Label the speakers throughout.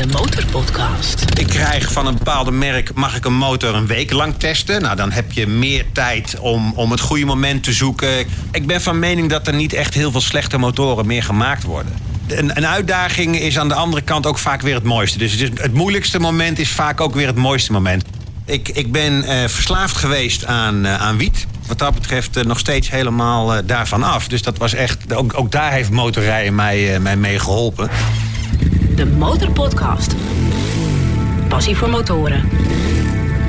Speaker 1: De Motorpodcast.
Speaker 2: Ik krijg van een bepaalde merk, mag ik een motor een week lang testen? Nou, dan heb je meer tijd om, om het goede moment te zoeken. Ik ben van mening dat er niet echt heel veel slechte motoren meer gemaakt worden. Een, een uitdaging is aan de andere kant ook vaak weer het mooiste. Dus het, het moeilijkste moment is vaak ook weer het mooiste moment. Ik, ik ben eh, verslaafd geweest aan, eh, aan wiet. Wat dat betreft eh, nog steeds helemaal daarvan af. Dus dat was echt, ook, ook daar heeft motorrijden mij, eh, mij mee geholpen.
Speaker 1: De Motorpodcast. Passie voor motoren.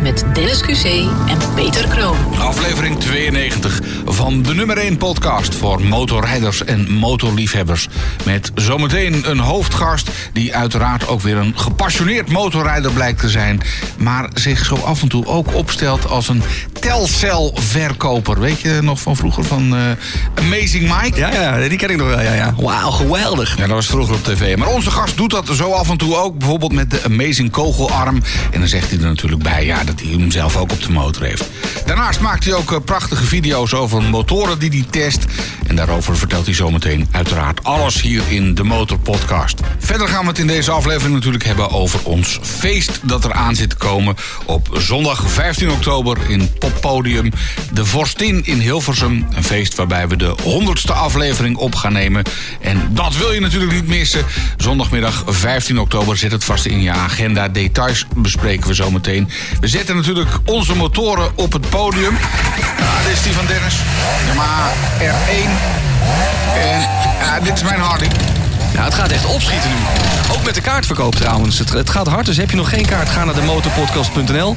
Speaker 1: Met Dennis QC en Peter Kroon.
Speaker 3: Aflevering 92 van de nummer 1 podcast voor motorrijders en motorliefhebbers. Met zometeen een hoofdgast die uiteraard ook weer een gepassioneerd motorrijder blijkt te zijn. Maar zich zo af en toe ook opstelt als een telcelverkoper. Weet je nog van vroeger van eh, Amazing Mike?
Speaker 4: Ja, ja, die ken ik nog wel. Ja, ja. Wauw, geweldig.
Speaker 3: Ja, dat was vroeger op tv. Maar onze gast doet dat zo af en toe ook. Bijvoorbeeld met de Amazing Kogelarm. En dan zegt hij er natuurlijk bij ja, dat hij hem zelf ook op de motor heeft. Daarnaast maakt hij ook eh, prachtige video's over motoren die hij test. En daarover vertelt hij zometeen uiteraard alles hier in de Motorpodcast. Verder gaan we het in deze aflevering natuurlijk hebben over ons feest dat er aan zit te komen. Op zondag 15 oktober in Poppodium De Vorstin in Hilversum. Een feest waarbij we de 100ste aflevering op gaan nemen. En dat wil je natuurlijk niet missen. Zondagmiddag 15 oktober zet het vast in je agenda. Details bespreken we zometeen. We zetten natuurlijk onze motoren op het podium. Ja, dit is die van Dennis. Yamaha R1. En ja, dit is mijn Harley.
Speaker 4: Ja, het gaat echt opschieten nu. Ook met de kaartverkoop trouwens. Het, het gaat hard, dus heb je nog geen kaart, ga naar de motorpodcast.nl.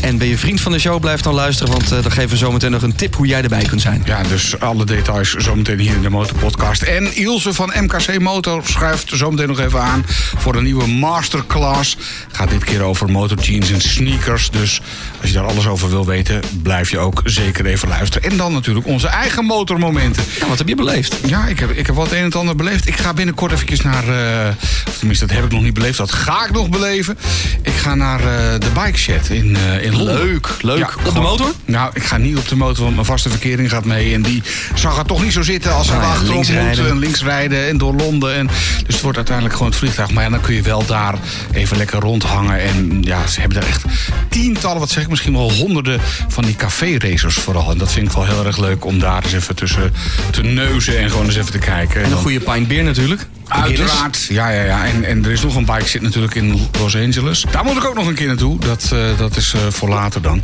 Speaker 4: En ben je vriend van de show, blijf dan luisteren, want eh, dan geven we zometeen nog een tip hoe jij erbij kunt zijn.
Speaker 3: Ja, dus alle details zometeen hier in de Motorpodcast. En Ilse van MKC Motor schuift zometeen nog even aan voor een nieuwe masterclass. Gaat dit keer over motorjeans en sneakers. Dus als je daar alles over wil weten, blijf je ook zeker even luisteren. En dan natuurlijk onze eigen motormomenten.
Speaker 4: Ja, wat heb je beleefd?
Speaker 3: Ja, ik heb, ik heb wat een en ander beleefd. Ik ga binnenkort eventjes naar... eh, of tenminste, dat heb ik nog niet beleefd. Dat ga ik nog beleven. Ik ga naar eh, de Bike Shed in, eh, in Londen.
Speaker 4: Leuk, leuk.
Speaker 3: Ja,
Speaker 4: Op de motor?
Speaker 3: Nou, ik ga niet op de motor, want mijn vaste verkering gaat mee. En die zag er toch niet zo zitten als ze
Speaker 4: Nou
Speaker 3: achterop moeten. En links rijden en door Londen. En, dus het wordt uiteindelijk gewoon het vliegtuig. Maar ja, dan kun je wel daar even lekker rondhangen. En ja, ze hebben daar echt tientallen, wat zeg ik, misschien wel honderden van die café-racers vooral. En dat vind ik wel heel erg leuk om daar eens even tussen te neuzen en gewoon eens even te kijken.
Speaker 4: En een goede pint beer natuurlijk.
Speaker 3: Uiteraard, ja, ja, ja. En, en er is nog een bike zit natuurlijk in Los Angeles. Daar moet ik ook nog een keer naartoe. Dat, eh, dat is eh, voor later dan.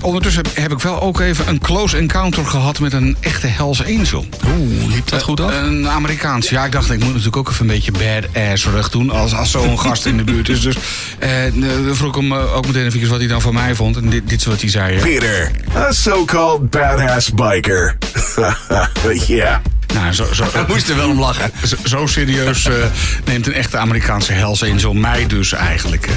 Speaker 3: Ondertussen heb, heb ik wel ook even een close encounter gehad met een echte Hells Angel.
Speaker 4: Oeh, liep dat goed af?
Speaker 3: Een Amerikaans. Ja, ik dacht, ik moet natuurlijk ook even een beetje badass doen als, als zo'n gast in de buurt is. Dus eh, dan vroeg ik hem eh, ook meteen even wat hij dan van mij vond. En dit, dit is wat hij zei. hè.
Speaker 5: Peter, a so-called badass biker. yeah.
Speaker 3: Nou, zo, zo,
Speaker 4: Hij moest er wel om lachen.
Speaker 3: Zo, zo serieus eh, neemt een echte Amerikaanse Hells Angel mij dus eigenlijk.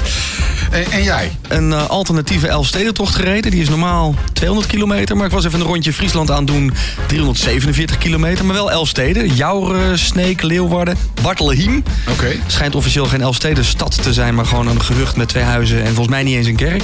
Speaker 3: En, en jij?
Speaker 4: Een eh, alternatieve Elfstedentocht gereden. Die is normaal 200 kilometer. Maar ik was even een rondje Friesland aan het doen. 347 kilometer. Maar wel Elfsteden. Jouren, Sneek, Leeuwarden, Bartelheim.
Speaker 3: Oké.
Speaker 4: Schijnt officieel geen Elfstedenstad te zijn. Maar gewoon een gehucht met twee huizen. En volgens mij niet eens een kerk.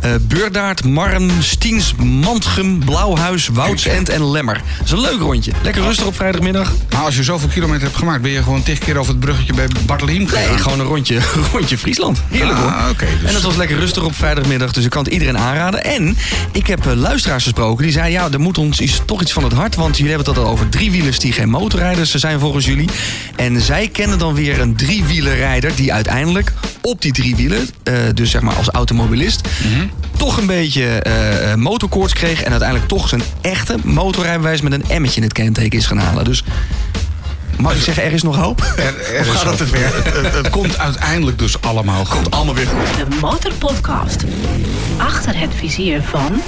Speaker 4: Eh Beurdaard, Marm, Stiens, Mantgum, Blauwhuis, Woudsend en Lemmer. Dat is een leuk rondje. Lekker rustig op vrijdagmiddag.
Speaker 3: Maar als je zoveel kilometer hebt gemaakt, ben je gewoon tig keer over het bruggetje bij Bartelheim gegaan?
Speaker 4: Nee, gewoon een rondje, rondje Friesland. Heerlijk hoor.
Speaker 3: Ah, oké, dus-
Speaker 4: En het was lekker rustig op vrijdagmiddag, dus ik kan het iedereen aanraden. En ik heb eh, luisteraars gesproken die zeiden... ja, er moet ons iets, toch iets van het hart... want jullie hebben het al over driewielers die geen motorrijders zijn volgens jullie. En zij kennen dan weer een driewielerrijder... die uiteindelijk op die driewielen, eh, dus zeg maar als automobilist...
Speaker 3: Mhm.
Speaker 4: Toch een beetje eh, eh, motorkoorts kreeg... en uiteindelijk toch zijn echte motorrijbewijs... met een emmetje in het kenteken is gaan halen. Dus mag ik zeggen, er is nog hoop?
Speaker 3: Er, er
Speaker 4: gaat dat
Speaker 3: ook-
Speaker 4: te ver?
Speaker 3: Het, het- het komt uiteindelijk dus allemaal goed.
Speaker 4: Allemaal weer goed.
Speaker 1: De Motorpodcast. Achter het vizier van...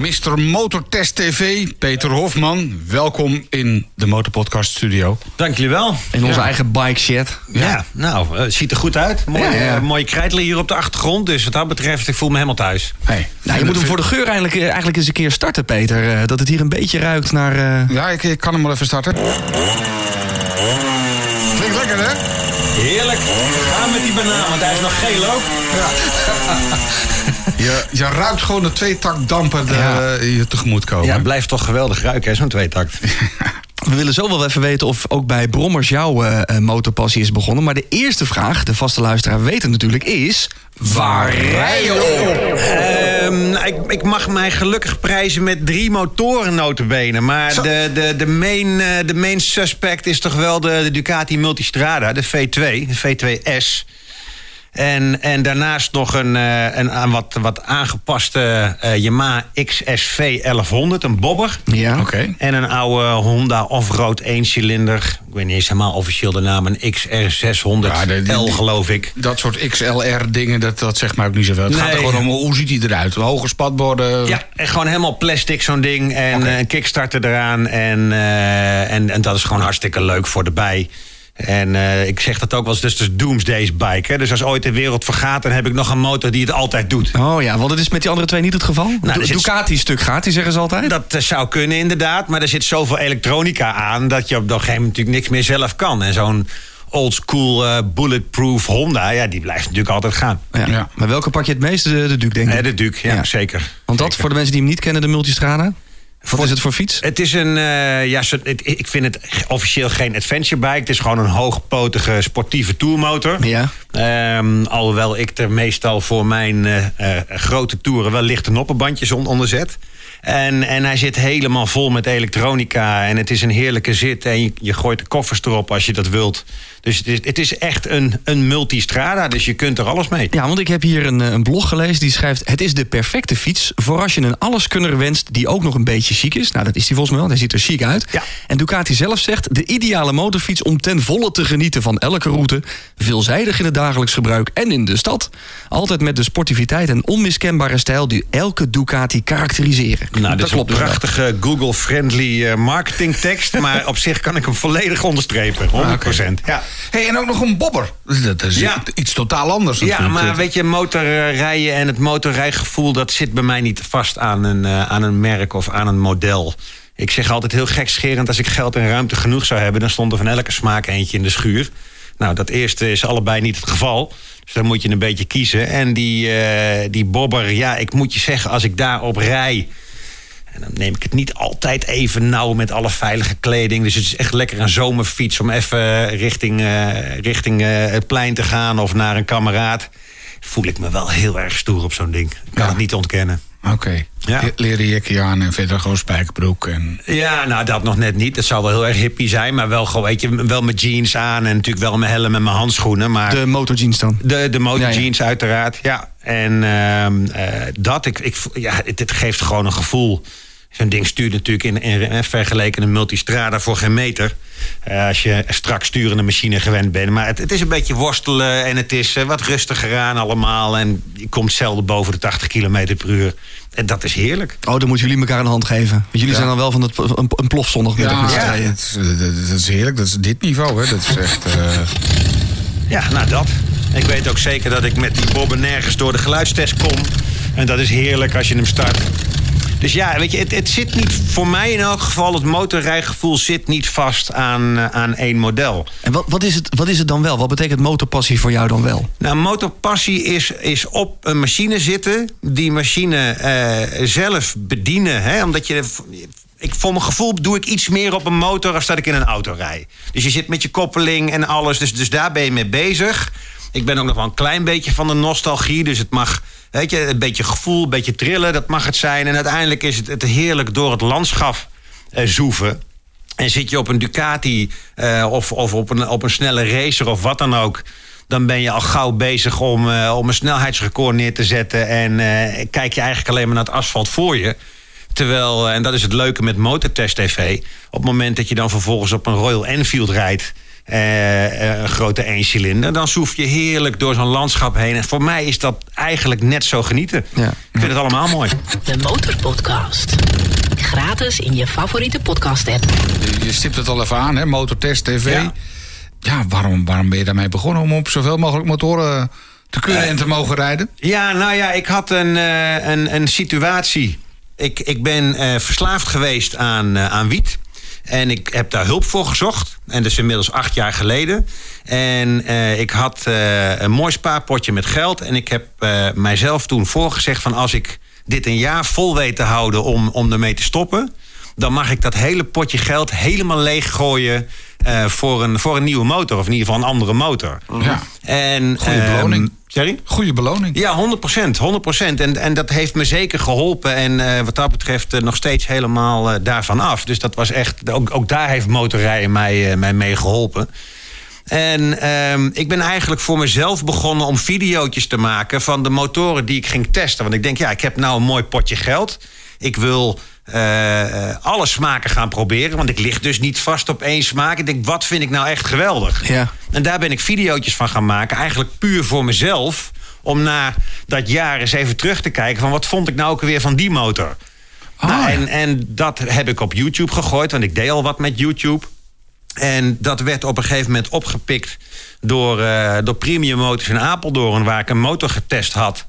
Speaker 3: Mr. Motortest TV, Peter Hofman. Welkom in de Motorpodcast studio.
Speaker 2: Dank jullie wel.
Speaker 4: In onze
Speaker 3: Ja.
Speaker 4: eigen bike shed.
Speaker 2: Ja, nou, het ziet er goed uit. Mooi,
Speaker 4: Ja, ja.
Speaker 2: eh, mooie krijtler hier op de achtergrond. Dus wat dat betreft, ik voel me helemaal thuis.
Speaker 3: Hey.
Speaker 4: Nou, je moet hem voor de geur eigenlijk, eh, eigenlijk eens een keer starten, Peter. Eh, dat het hier een beetje ruikt naar... eh,
Speaker 3: Ja, ik, ik kan hem wel even starten. Klinkt lekker, hè?
Speaker 2: Heerlijk. Ga met die banaan, want hij is nog geel ook.
Speaker 3: Je, je ruikt gewoon de tweetakdampen de,
Speaker 2: Ja.
Speaker 3: je tegemoet komen.
Speaker 2: Ja, het blijft toch geweldig ruiken, hè, zo'n tweetakt.
Speaker 4: We willen zo wel even weten of ook bij Brommers jouw eh, eh, motorpassie is begonnen. Maar de eerste vraag, de vaste luisteraar weet het natuurlijk, is... Waar rij je op?
Speaker 2: Ehm, nou, ik, ik mag mij gelukkig prijzen met drie motoren notabene. Maar de, de, de, main, eh, de main suspect is toch wel de, de Ducati Multistrada, de V2, de V2S. En, en daarnaast nog een, eh, een, een wat, wat aangepaste eh, Yamaha XSV 1100, een bobber.
Speaker 4: Ja.
Speaker 3: Oké.
Speaker 2: En een oude Honda Offroad 1-cilinder. Ik weet niet eens helemaal officieel de naam. Een XR600L,
Speaker 3: Ja, de- die- die-
Speaker 2: geloof ik.
Speaker 3: Dat soort XLR-dingen, dat, dat zegt mij ook niet zoveel. Het gaat er gewoon om hoe ziet hij eruit? Hoge spatborden?
Speaker 2: Ja, en gewoon helemaal plastic zo'n ding. En eh, een kickstarter eraan. En, eh, en, en dat is gewoon hartstikke leuk voor de bij. En eh, ik zeg dat ook wel eens, dus de Doomsday's bike. Hè? Dus als ooit de wereld vergaat, dan heb ik nog een motor die het altijd doet.
Speaker 4: Oh ja, want het is met die andere twee niet het geval. Du-
Speaker 2: zit-
Speaker 4: Ducati stuk gaat, die zeggen ze altijd.
Speaker 2: Dat eh, zou kunnen inderdaad, maar er zit zoveel elektronica aan... dat je op een gegeven moment natuurlijk niks meer zelf kan. En zo'n old school eh, bulletproof Honda, ja, die blijft natuurlijk altijd gaan.
Speaker 4: Ja.
Speaker 3: Ja.
Speaker 4: Maar welke pak je het meeste? De, de Duke, denk ik.
Speaker 2: Eh, de Duke, ja,
Speaker 4: Ja.
Speaker 2: zeker.
Speaker 4: Want dat,
Speaker 2: Zeker.
Speaker 4: voor de mensen die hem niet kennen, de Multistrada. Wat is het voor fiets?
Speaker 2: Het is een, eh, ja, het- ik vind het officieel geen adventure bike. Het is gewoon een hoogpotige sportieve tourmotor.
Speaker 4: Ja.
Speaker 2: Ehm, alhoewel ik er meestal voor mijn eh, eh, grote toeren wel lichte noppenbandjes on- onder zet. En, en hij zit helemaal vol met elektronica. En het is een heerlijke zit. En je, je gooit de koffers erop als je dat wilt. Dus het is, het is echt een, een multistrada. Dus je kunt er alles mee.
Speaker 4: Ja, want ik heb hier een, eh, een blog gelezen die schrijft... het is de perfecte fiets voor als je een alleskunner wenst... die ook nog een beetje chic is. Nou, dat is hij volgens mij wel. Hij ziet er chic uit.
Speaker 2: Ja.
Speaker 4: En Ducati zelf zegt... de ideale motorfiets om ten volle te genieten van elke route. Veelzijdig in het dagelijks gebruik en in de stad. Altijd met de sportiviteit en onmiskenbare stijl... die elke Ducati karakteriseren.
Speaker 2: Nou, dit
Speaker 4: dat
Speaker 2: is een
Speaker 4: klopt wel.
Speaker 2: prachtige Google-friendly eh, marketingtekst. maar op zich kan ik hem volledig onderstrepen. 100%. Ja.
Speaker 3: Hey, en ook nog een bobber. Dat is
Speaker 2: Ja.
Speaker 3: iets totaal anders
Speaker 2: Ja, maar weet je, motorrijden en het motorrijgevoel... dat zit bij mij niet vast aan een, eh, aan een merk of aan een model. Ik zeg altijd heel gekscherend... als ik geld en ruimte genoeg zou hebben... dan stond er van elke smaak eentje in de schuur. Nou, dat eerste is allebei niet het geval. Dus dan moet je een beetje kiezen. En die, eh, die bobber, ja, ik moet je zeggen... als ik daarop rij... En dan neem ik het niet altijd even nauw met alle veilige kleding. Dus het is echt lekker een zomerfiets om even richting, eh, richting eh, het plein te gaan of naar een kameraad. Voel ik me wel heel erg stoer op zo'n ding. Ik kan
Speaker 3: Ja.
Speaker 2: het niet ontkennen.
Speaker 3: Oké.
Speaker 2: Ja.
Speaker 3: Le- Leren jekje aan en verder gewoon spijkerbroek. En...
Speaker 2: Ja, nou dat nog net niet. Het zou wel heel erg hippie zijn, maar wel gewoon, weet je, wel met jeans aan en natuurlijk wel mijn helm en mijn handschoenen. Maar
Speaker 4: De motorjeans dan.
Speaker 2: De, de motorjeans
Speaker 4: Ja, ja.
Speaker 2: uiteraard, ja. En ehm, eh, dat, ik, ik, ja, het, het geeft gewoon een gevoel. Zo'n ding stuurt natuurlijk in, in, in vergeleken een multistrada voor geen meter. Eh, als je strak sturende machine gewend bent. Maar het, het is een beetje worstelen en het is eh, wat rustiger aan allemaal. En je komt zelden boven de 80 km per uur. En dat is heerlijk.
Speaker 4: Oh, dan moeten jullie elkaar een hand geven. Want jullie zijn dan wel van het, een, een plofzondagmiddag
Speaker 3: ja, dat, is, eh, dat- dat is heerlijk. Dat is dit niveau, hè. Dat is echt... eh,
Speaker 2: Ja, nou dat. Ik weet ook zeker dat ik met die bobben nergens door de geluidstest kom. En dat is heerlijk als je hem start. Dus ja, weet je, het, het zit niet, voor mij in elk geval, het motorrijgevoel zit niet vast aan, eh, aan één model.
Speaker 4: En wat, wat, is het, wat is het dan wel? Wat betekent motorpassie voor jou dan wel?
Speaker 2: Nou, motorpassie is, is op een machine zitten, die machine eh, zelf bedienen. Hè? Omdat je. Ik, voor mijn gevoel doe ik iets meer op een motor als dat ik in een auto rijd. Dus je zit met je koppeling en alles. Dus, dus daar ben je mee bezig. Ik ben ook nog wel een klein beetje van de nostalgie. Dus het mag, weet je, een beetje gevoel, een beetje trillen, dat mag het zijn. En uiteindelijk is het, het heerlijk door het landschap eh, zoeven. En zit je op een Ducati eh, of, of op, een, op een snelle racer of wat dan ook. Dan ben je al gauw bezig om, eh, om een snelheidsrecord neer te zetten. En eh, kijk je eigenlijk alleen maar naar het asfalt voor je. Terwijl, eh, en dat is het leuke met Motortest TV. Op het moment dat je dan vervolgens op een Royal Enfield rijdt. Eh, eh, een grote eencilinder. Dan zoef je heerlijk door zo'n landschap heen. En voor mij is dat eigenlijk net zo genieten.
Speaker 4: Ja.
Speaker 2: Ik vind het allemaal mooi.
Speaker 1: De Motorpodcast. Gratis in je favoriete podcast-app.
Speaker 3: je- je stipt het al even aan, hè. Motortest TV. Ja,
Speaker 2: Ja.
Speaker 3: waarom, waarom ben je daarmee begonnen? Om op zoveel mogelijk motoren te kunnen en te mogen rijden?
Speaker 2: Ja, nou ja, ik had een, eh, een, een situatie. Ik, ik ben eh, verslaafd geweest aan, eh, aan wiet. En ik heb daar hulp voor gezocht. En dat is inmiddels acht jaar geleden. En eh, ik had eh, een mooi spaarpotje met geld. En ik heb eh, mijzelf toen voorgezegd van als ik dit een jaar vol weet te houden om, om ermee te stoppen. dan mag ik dat hele potje geld helemaal leeggooien eh voor, een, voor een nieuwe motor. Of in ieder geval een andere motor.
Speaker 3: Ja.
Speaker 2: En,
Speaker 3: Goeie
Speaker 2: ehm,
Speaker 3: beloning.
Speaker 2: Sorry?
Speaker 3: Goede beloning.
Speaker 2: Ja, 100 procent. 100 En, en dat heeft me zeker geholpen. En eh, wat dat betreft eh, nog steeds helemaal daarvan af. Dus dat was echt. Ook, ook daar heeft motorrijden mij, mij mee geholpen. En ehm, ik ben eigenlijk voor mezelf begonnen om videootjes te maken van de motoren die ik ging testen. Want ik denk, ja, ik heb nou een mooi potje geld. Ik wil alle smaken gaan proberen. Want ik lig dus niet vast op één smaak. Ik denk, wat vind ik nou echt geweldig?
Speaker 4: Ja.
Speaker 2: En daar ben ik videootjes van gaan maken. Eigenlijk puur voor mezelf. Om na dat jaar eens even terug te kijken van wat vond ik nou ook weer van die motor.
Speaker 3: Ah,
Speaker 2: nou, en, en dat heb ik op YouTube gegooid, want ik deed al wat met YouTube. En dat werd op een gegeven moment opgepikt door, eh, door Premium Motors in Apeldoorn, waar ik een motor getest had.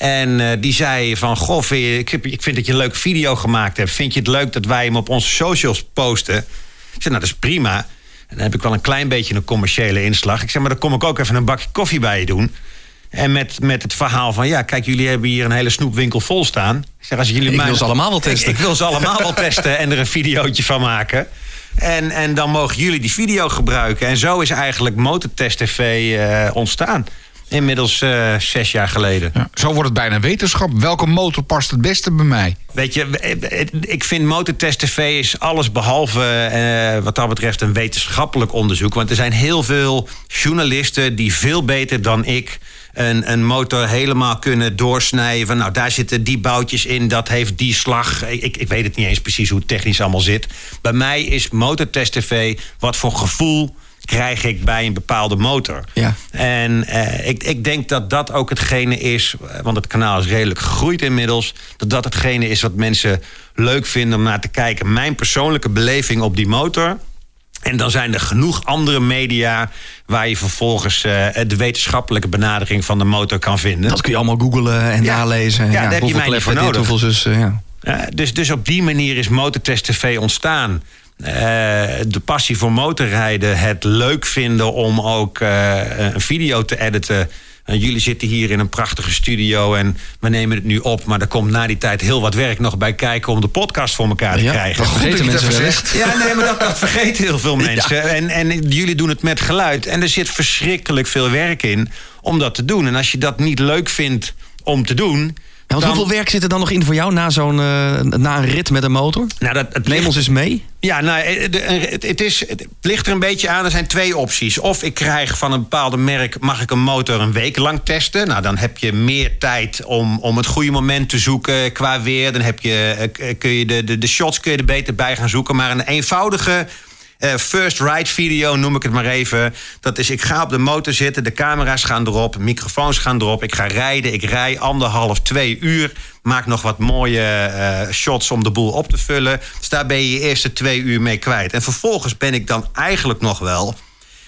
Speaker 2: En eh, die zei van, goh, vind je- ik, heb- ik vind dat je een leuke video gemaakt hebt. Vind je het leuk dat wij hem op onze socials posten? Ik zei, nou, dat is prima. En dan heb ik wel een klein beetje een commerciële inslag. Ik zeg, maar dan kom ik ook even een bakje koffie bij je doen. En met, met het verhaal van, ja, kijk, jullie hebben hier een hele snoepwinkel vol staan. Ik zeg, als jullie
Speaker 4: Ik
Speaker 2: mij-
Speaker 4: wil ze allemaal wel testen.
Speaker 2: Ik, ik wil ze allemaal wel testen en er een videootje van maken. En, en dan mogen jullie die video gebruiken. En zo is eigenlijk Motortest TV eh, ontstaan. Inmiddels eh, zes jaar geleden.
Speaker 3: Ja, Zo wordt het bijna wetenschap. Welke motor past het beste bij mij?
Speaker 2: Weet je, eh, ik vind Motortest TV is alles behalve eh, wat dat betreft een wetenschappelijk onderzoek. Want er zijn heel veel journalisten die veel beter dan ik een, een motor helemaal kunnen doorsnijden. Van, nou, daar zitten die boutjes in, dat heeft die slag. Ik, ik weet het niet eens precies hoe het technisch allemaal zit. Bij mij is Motortest TV wat voor gevoel krijg ik bij een bepaalde motor.
Speaker 4: Ja.
Speaker 2: En eh, ik, ik denk dat dat ook hetgene is, want het kanaal is redelijk gegroeid inmiddels, dat dat hetgene is wat mensen leuk vinden om naar te kijken. Mijn persoonlijke beleving op die motor. En dan zijn er genoeg andere media waar je vervolgens eh, de wetenschappelijke benadering van de motor kan vinden.
Speaker 4: Dat kun je allemaal googlen en
Speaker 2: Ja.
Speaker 4: nalezen.
Speaker 2: Ja, daar heb je mij voor
Speaker 4: dit,
Speaker 2: nodig.
Speaker 4: Hoeveel zus, ja.
Speaker 2: Eh, dus, dus op die manier is Motortest TV ontstaan. Eh, de passie voor motorrijden, het leuk vinden om ook eh, een video te editen. Eh, jullie zitten hier in een prachtige studio en we nemen het nu op. Maar er komt na die tijd heel wat werk nog bij kijken om de podcast voor elkaar te
Speaker 4: Ja,
Speaker 2: krijgen.
Speaker 4: dat vergeten mensen
Speaker 3: zegt.
Speaker 2: Ja, nee, maar dat, dat vergeten heel veel mensen. En, en jullie doen het met geluid. En er zit verschrikkelijk veel werk in om dat te doen. En als je dat niet leuk vindt om te doen.
Speaker 4: Ja, want
Speaker 2: dan-
Speaker 4: hoeveel werk zit er dan nog in voor jou na, zo'n, eh, na een rit met een motor?
Speaker 2: Nou, dat, het
Speaker 4: Neem
Speaker 2: ligt-
Speaker 4: ons eens mee.
Speaker 2: Ja, nou, eh, het, het, is, het ligt er een beetje aan. Er zijn twee opties. Of ik krijg van een bepaalde merk... mag ik een motor een week lang testen. Nou, dan heb je meer tijd om, om het goede moment te zoeken qua weer. Dan heb je, eh, kun je de, de, de shots kun je er beter bij gaan zoeken. Maar een eenvoudige... eh, first ride video noem ik het maar even. Dat is, ik ga op de motor zitten, de camera's gaan erop, microfoons gaan erop. Ik ga rijden, ik rij anderhalf, twee uur. Maak nog wat mooie eh, shots om de boel op te vullen. Dus daar ben je je eerste twee uur mee kwijt. En vervolgens ben ik dan eigenlijk nog wel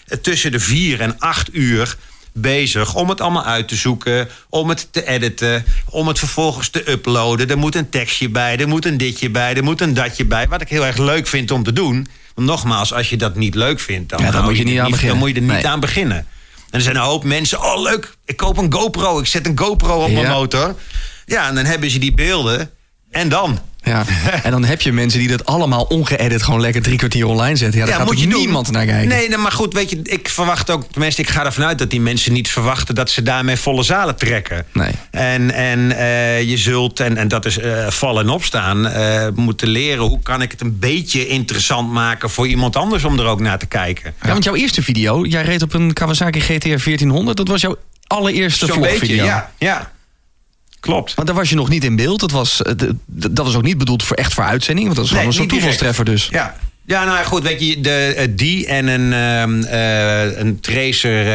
Speaker 2: eh, tussen de vier en acht uur bezig om het allemaal uit te zoeken, om het te editen, om het vervolgens te uploaden. Er moet een tekstje bij, er moet een ditje bij, er moet een datje bij. Wat ik heel erg leuk vind om te doen. Want nogmaals, als je dat niet leuk vindt, dan,
Speaker 4: Ja, dan moet je niet
Speaker 2: er
Speaker 4: aan beginnen.
Speaker 2: Dan moet je er niet
Speaker 4: Nee.
Speaker 2: aan beginnen. En er zijn een hoop mensen, oh leuk, ik koop een GoPro, ik zet een GoPro op mijn
Speaker 4: Ja.
Speaker 2: motor. Ja, en dan hebben ze die beelden. En dan?
Speaker 4: Ja. en dan heb je mensen die dat allemaal ongeëdit gewoon lekker drie kwartier online zetten. Ja, daar gaat
Speaker 2: moet je doen.
Speaker 4: niemand naar kijken.
Speaker 2: Nee, maar goed, weet je, ik verwacht ook, tenminste, ik ga ervan uit dat die mensen niet verwachten dat ze daarmee volle zalen trekken.
Speaker 4: Nee.
Speaker 2: En, en eh, je zult, en, en dat is eh, vallen en opstaan, eh, moeten leren hoe kan ik het een beetje interessant maken voor iemand anders om er ook naar te kijken.
Speaker 4: Ja, want jouw eerste video, jij reed op een Kawasaki GTR 1400. Dat was jouw allereerste vlogvideo.
Speaker 2: ja, ja. Klopt.
Speaker 4: Want daar was je nog niet in beeld. Dat was, eh, dat was ook niet bedoeld voor echt voor uitzending. Want dat is gewoon
Speaker 2: Nee, niet direct.
Speaker 4: toevalstreffer dus.
Speaker 2: Ja. Ja, nou ja, goed, weet je, de, eh, die en een, ehm, eh, een Tracer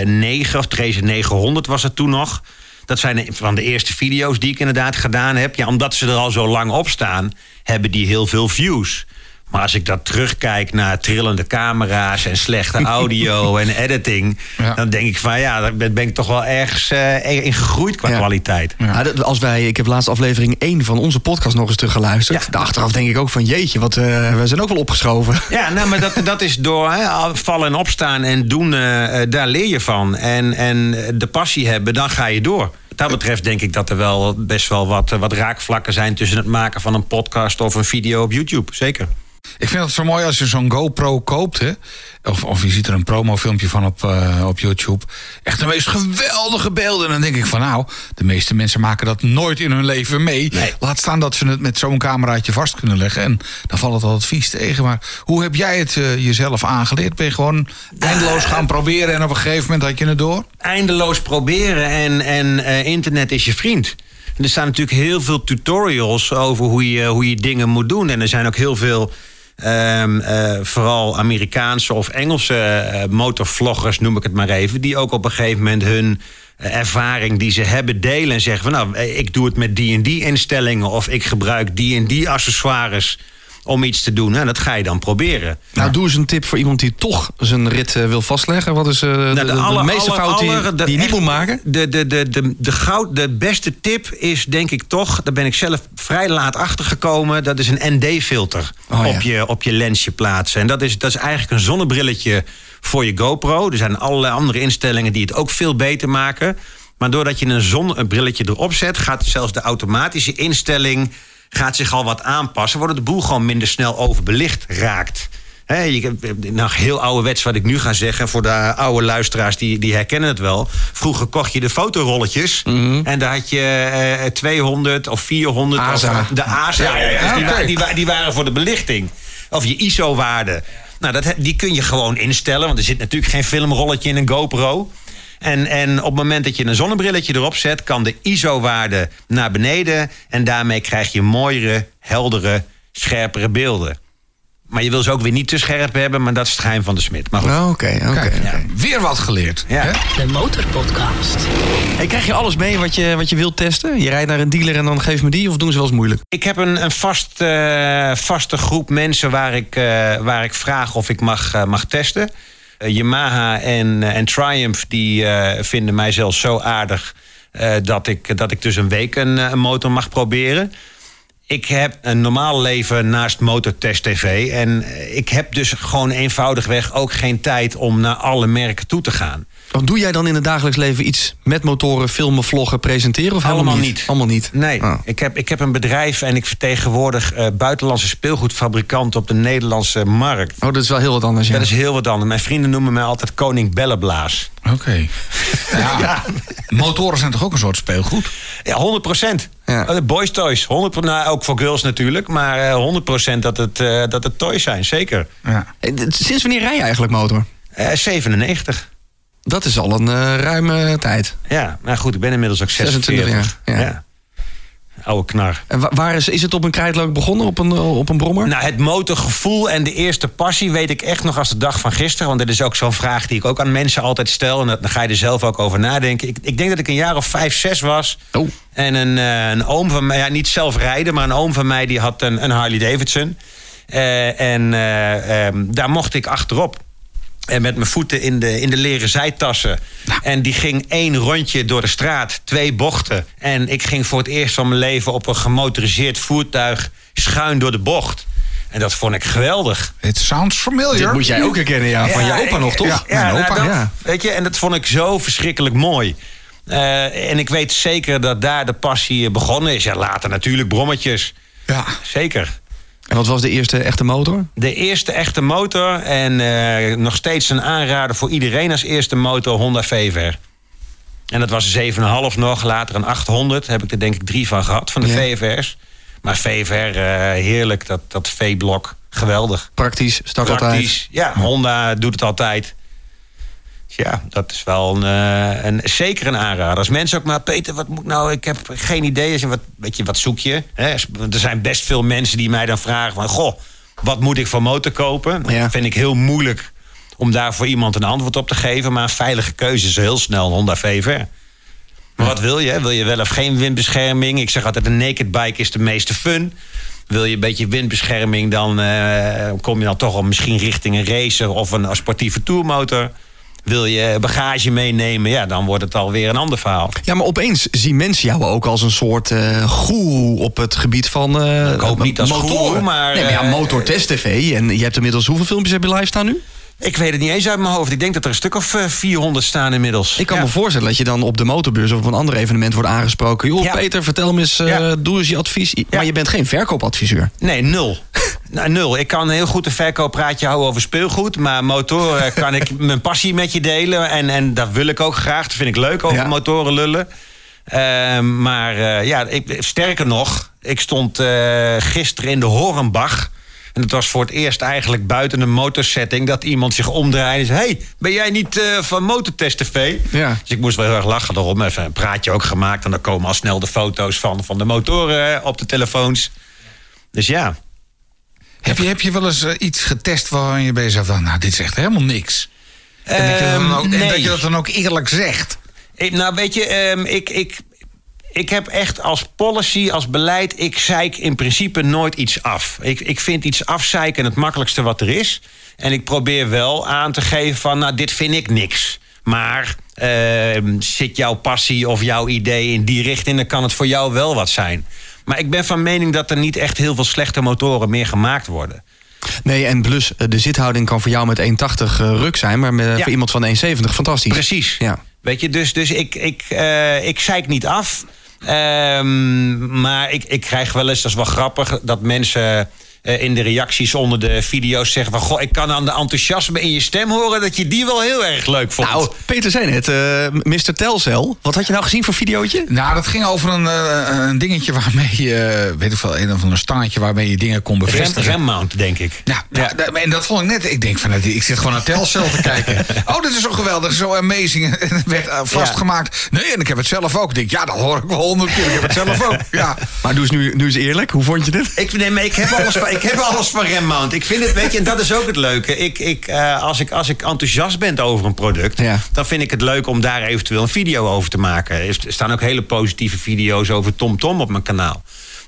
Speaker 2: eh 9 of Tracer 900 was het toen nog. Dat zijn van de eerste video's die ik inderdaad gedaan heb. Ja, omdat ze er al zo lang op staan, hebben die heel veel views. Maar als ik dat terugkijk naar trillende camera's en slechte audio en editing,
Speaker 3: Ja.
Speaker 2: dan denk ik van ja, daar ben ik toch wel ergens eh, in gegroeid qua
Speaker 4: Ja.
Speaker 2: kwaliteit.
Speaker 4: Ja, dat- als wij, ik heb laatst aflevering 1 van onze podcast nog eens teruggeluisterd.
Speaker 2: Ja.
Speaker 4: Daar Achteraf denk ik ook van jeetje, wat, eh, we zijn ook wel opgeschoven.
Speaker 2: Ja, nou, maar dat, dat is door vallen en opstaan en doen, eh, daar leer je van. En, en de passie hebben, dan ga je door. dat betreft denk ik dat er wel best wel wat, wat raakvlakken zijn tussen het maken van een podcast of een video op YouTube. Zeker.
Speaker 3: Ik vind het zo mooi als je zo'n GoPro koopt, hè? Of, of je ziet er een promofilmpje van op, eh, op YouTube. Echt de meest geweldige beelden. En dan denk ik van nou, de meeste mensen maken dat nooit in hun leven mee. Laat staan dat ze het met zo'n cameraatje vast kunnen leggen. En dan valt het altijd vies tegen. Maar hoe heb jij het eh, jezelf aangeleerd? Ben je gewoon eindeloos gaan proberen en op een gegeven moment had je het door?
Speaker 2: Eindeloos proberen en, en eh, internet is je vriend. Er staan natuurlijk heel veel tutorials over hoe je, hoe je dingen moet doen. En er zijn ook heel veel Ehm, eh, vooral Amerikaanse of Engelse uh, motorvloggers, noem ik het maar even, die ook op een gegeven moment hun eh, ervaring die ze hebben delen en zeggen van nou, ik doe het met die en die instellingen of ik gebruik die en die accessoires om iets te doen. En dat ga je dan proberen.
Speaker 4: Nou, doe eens een tip voor iemand die toch zijn rit uh, wil vastleggen. Wat is uh, nou, de, de, de, meeste fout die, die je niet moet maken?
Speaker 2: De, de, de, de, de, goud, de beste tip is denk ik toch... daar ben ik zelf vrij laat achter gekomen... dat is een ND-filter oh, op, ja. je, op je lensje plaatsen. En dat is, dat is eigenlijk een zonnebrilletje voor je GoPro. Er zijn allerlei andere instellingen die het ook veel beter maken... Maar doordat je een zonnebrilletje erop zet, gaat zelfs de automatische instelling gaat zich al wat aanpassen, waardoor de boel gewoon minder snel overbelicht raakt. He, je, nou, heel ouderwets wat ik nu ga zeggen. Voor de oude luisteraars die, die herkennen het wel. Vroeger kocht je de fotorolletjes.
Speaker 4: Mhm.
Speaker 2: En daar had je uh, 200 of 400.
Speaker 4: ASA.
Speaker 2: Of de ASA.
Speaker 3: Ja, ja, ja.
Speaker 2: Dus die, die waren voor de belichting. Of je ISO-waarde. Nou, dat, die kun je gewoon instellen. Want er zit natuurlijk geen filmrolletje in een GoPro. En, en op het moment dat je een zonnebrilletje erop zet... kan de ISO-waarde naar beneden. En daarmee krijg je mooiere, heldere, scherpere beelden. Maar je wil ze ook weer niet te scherp hebben... maar dat is het geheim van de smid. Maar goed.
Speaker 4: Oh, Oké, oké.
Speaker 3: Weer wat geleerd.
Speaker 2: Ja.
Speaker 3: hè?
Speaker 1: De Motorpodcast.
Speaker 4: Hey, krijg je alles mee wat je, wat je wilt testen? Je rijdt naar een dealer en dan geef me die? Of doen ze wel eens moeilijk?
Speaker 2: Ik heb een, een vast, eh, vaste groep mensen waar ik, eh, waar ik vraag of ik mag, eh, mag testen. Eh, Yamaha en, eh, en Triumph die, eh, vinden mij zelfs zo aardig... dat, ik, dat ik dus een week een, een motor mag proberen. Ik heb een normaal leven naast Motortest TV. En ik heb dus gewoon eenvoudigweg ook geen tijd om naar alle merken toe te gaan.
Speaker 4: Of doe jij dan in het dagelijks leven iets met motoren, filmen, vloggen, presenteren? Of helemaal
Speaker 2: Allemaal
Speaker 4: niet?
Speaker 2: niet.
Speaker 4: Allemaal niet.
Speaker 2: Nee,
Speaker 4: Ah.
Speaker 2: ik, heb, ik heb een bedrijf en ik vertegenwoordig eh, buitenlandse speelgoedfabrikanten op de Nederlandse markt.
Speaker 4: Oh, dat is wel heel wat anders. Ja.
Speaker 2: Dat is heel wat anders. Mijn vrienden noemen mij altijd koning Bellenblaas.
Speaker 3: Oké. Ja. Motoren zijn toch ook een soort speelgoed?
Speaker 2: Ja, 100 procent.
Speaker 4: Ja.
Speaker 2: De boys toys. 100 nou, ook voor girls natuurlijk. Maar eh, 100 procent dat, het, eh, dat het toys zijn, zeker.
Speaker 3: Ja.
Speaker 4: Sinds wanneer rij je eigenlijk motor?
Speaker 2: Eh 97.
Speaker 4: Dat is al een eh, ruime tijd.
Speaker 2: Ja, nou goed, ik ben inmiddels ook 46.
Speaker 4: 26 jaar, ja.
Speaker 2: Oude knar.
Speaker 4: En wa- waar is, is het op een krijtlook begonnen? Op een, eh, op een brommer?
Speaker 2: Nou, het motorgevoel en de eerste passie weet ik echt nog als de dag van gisteren. Want dit is ook zo'n vraag die ik ook aan mensen altijd stel. En dat- dan ga je er zelf ook over nadenken. Ik, ik denk dat ik een jaar of vijf, zes was.
Speaker 4: Oh.
Speaker 2: En een, eh, een oom van mij, ja, niet zelf rijden, maar een oom van mij die had een, een Harley Davidson. En eh, ehm, daar mocht ik achterop. En met mijn voeten in de, in de leren zijtassen. En die ging één rondje door de straat, twee bochten. En ik ging voor het eerst van mijn leven op een gemotoriseerd voertuig schuin door de bocht. En dat vond ik geweldig.
Speaker 3: It sounds familiar.
Speaker 4: Dit moet jij ook herkennen, ja. Van je opa
Speaker 2: ik-
Speaker 4: nog, toch?
Speaker 3: Ja.
Speaker 2: Ja,
Speaker 3: Mijn
Speaker 2: nou,
Speaker 3: opa.
Speaker 2: dat-
Speaker 4: Ja.
Speaker 2: Weet je, en dat vond ik zo verschrikkelijk mooi. Eh, en ik weet zeker dat daar de passie begonnen is. Ja, later natuurlijk brommetjes.
Speaker 3: Ja.
Speaker 2: Zeker.
Speaker 4: En wat was de eerste echte motor?
Speaker 2: De eerste echte motor en eh, nog steeds een aanrader voor iedereen als eerste motor Honda VVR. En dat was een 7,5 nog, later een 800. Heb ik er denk ik drie van gehad, van de
Speaker 4: Ja.
Speaker 2: VVR's. Maar VVR, eh, heerlijk, dat, dat V-blok, geweldig.
Speaker 4: Praktisch, start altijd.
Speaker 2: Praktisch. Ja, Honda doet het altijd. Ja, dat is wel een, eh, een, zeker een aanrader. Als mensen ook maar, Peter, wat moet nou? Ik heb geen idee. Wat, weet je, wat zoek je? Hè? Er zijn best veel mensen die mij dan vragen van... Goh, wat moet ik voor motor kopen?
Speaker 4: Ja.
Speaker 2: Dat vind ik heel moeilijk om daar voor iemand een antwoord op te geven. Maar een veilige keuze is heel snel een Honda VVR. Maar wat wil je? Wil je wel of geen windbescherming? Ik zeg altijd, een naked bike is de meeste fun. Wil je een beetje windbescherming, dan eh, kom je dan toch al misschien richting een racer of een sportieve tourmotor. Wil je bagage meenemen, ja, dan wordt het alweer een ander verhaal.
Speaker 4: Ja, maar opeens zien mensen jou ook als een soort goeroe op het gebied van eh
Speaker 2: Ik hoop niet als goeroe, maar,
Speaker 4: Nee, maar ja,
Speaker 2: eh,
Speaker 4: Motortest TV. En je hebt inmiddels hoeveel filmpjes heb je live staan nu?
Speaker 2: Ik weet het niet eens uit mijn hoofd. Ik denk dat er een stuk of eh, 400 staan inmiddels.
Speaker 4: Ik kan
Speaker 2: Ja.
Speaker 4: me voorstellen dat je dan op de motorbeurs of op een ander evenement wordt aangesproken. Joh,
Speaker 2: Ja.
Speaker 4: Peter, vertel me eens, eh, doe eens je advies. Maar je bent geen verkoopadviseur.
Speaker 2: Nee, nul. Nou, nul. Ik kan heel goed een verkooppraatje houden over speelgoed. Maar motoren kan ik mijn passie met je delen. En, en dat wil ik ook graag. Dat vind ik leuk, over motoren lullen. Ehm, maar eh, ja, ik, sterker nog, ik stond eh, gisteren in de Horenbach. En het was voor het eerst eigenlijk buiten een motorsetting... dat iemand zich omdraaide en zei... hey, ben jij niet eh, van Motortest TV?
Speaker 4: Ja.
Speaker 2: Dus ik moest wel heel erg lachen daarom. Even een praatje ook gemaakt. En dan komen al snel de foto's van, van de motoren op de telefoons. Dus ja,
Speaker 3: Heb je, heb je wel eens eh, iets getest waarvan je bezig van, nou, dit is echt helemaal niks. En, dat je, dan
Speaker 2: Ehm,
Speaker 3: en
Speaker 2: nee.
Speaker 3: dat je dat dan ook eerlijk zegt.
Speaker 2: Ik, nou, weet je, ehm, ik, ik, ik heb echt als policy, als beleid... ik zeik in principe nooit iets af. Ik, ik vind iets afzeiken het makkelijkste wat er is. En ik probeer wel aan te geven van, nou, dit vind ik niks. Maar ehm, zit jouw passie of jouw idee in die richting... dan kan het voor jou wel wat zijn. Maar ik ben van mening dat er niet echt heel veel slechte motoren meer gemaakt worden.
Speaker 4: Nee, en plus, eh, de zithouding kan voor jou met 1,80 eh, ruk zijn, maar met,
Speaker 2: Ja.
Speaker 4: voor iemand van 1,70 fantastisch.
Speaker 2: Precies.
Speaker 4: Ja.
Speaker 2: Weet je, dus, dus ik, ik, eh, ik zeik niet af. Ehm, maar ik, ik krijg wel eens, dat is wel grappig, dat mensen eh, in de reacties onder de video's zeggen van... Goh, ik kan aan de enthousiasme in je stem horen dat je die wel heel erg leuk vond.
Speaker 4: Nou, Peter zei net, eh Mr. Telcel. Wat had je nou gezien voor videootje?
Speaker 3: Nou, dat ging over een, eh, een dingetje waarmee je, weet ik veel, een of ander stangetje waarmee je dingen kon
Speaker 2: Rem,
Speaker 3: bevestigen.
Speaker 2: remmount, denk ik.
Speaker 3: Nou, ja. en dat vond ik net. Ik denk van, nou, ik zit gewoon naar Telcel te kijken. Oh, dit is zo geweldig, zo amazing. En het werd vastgemaakt. Nee, en ik heb het zelf ook. Ik denk, ja, dat hoor ik wel honderd keer. Ik heb het zelf ook. Ja.
Speaker 4: Maar doe eens nu, nu eens eerlijk, hoe vond je dit?
Speaker 2: Ik, nee, maar ik heb alles van, ik heb alles van Remmount. Ik vind het, weet je, en dat is ook het leuke. Ik, ik, eh, als, ik, als ik enthousiast ben over een product,
Speaker 4: Ja.
Speaker 2: dan vind ik het leuk om daar eventueel een video over te maken. Er staan ook hele positieve video's over TomTom op mijn kanaal.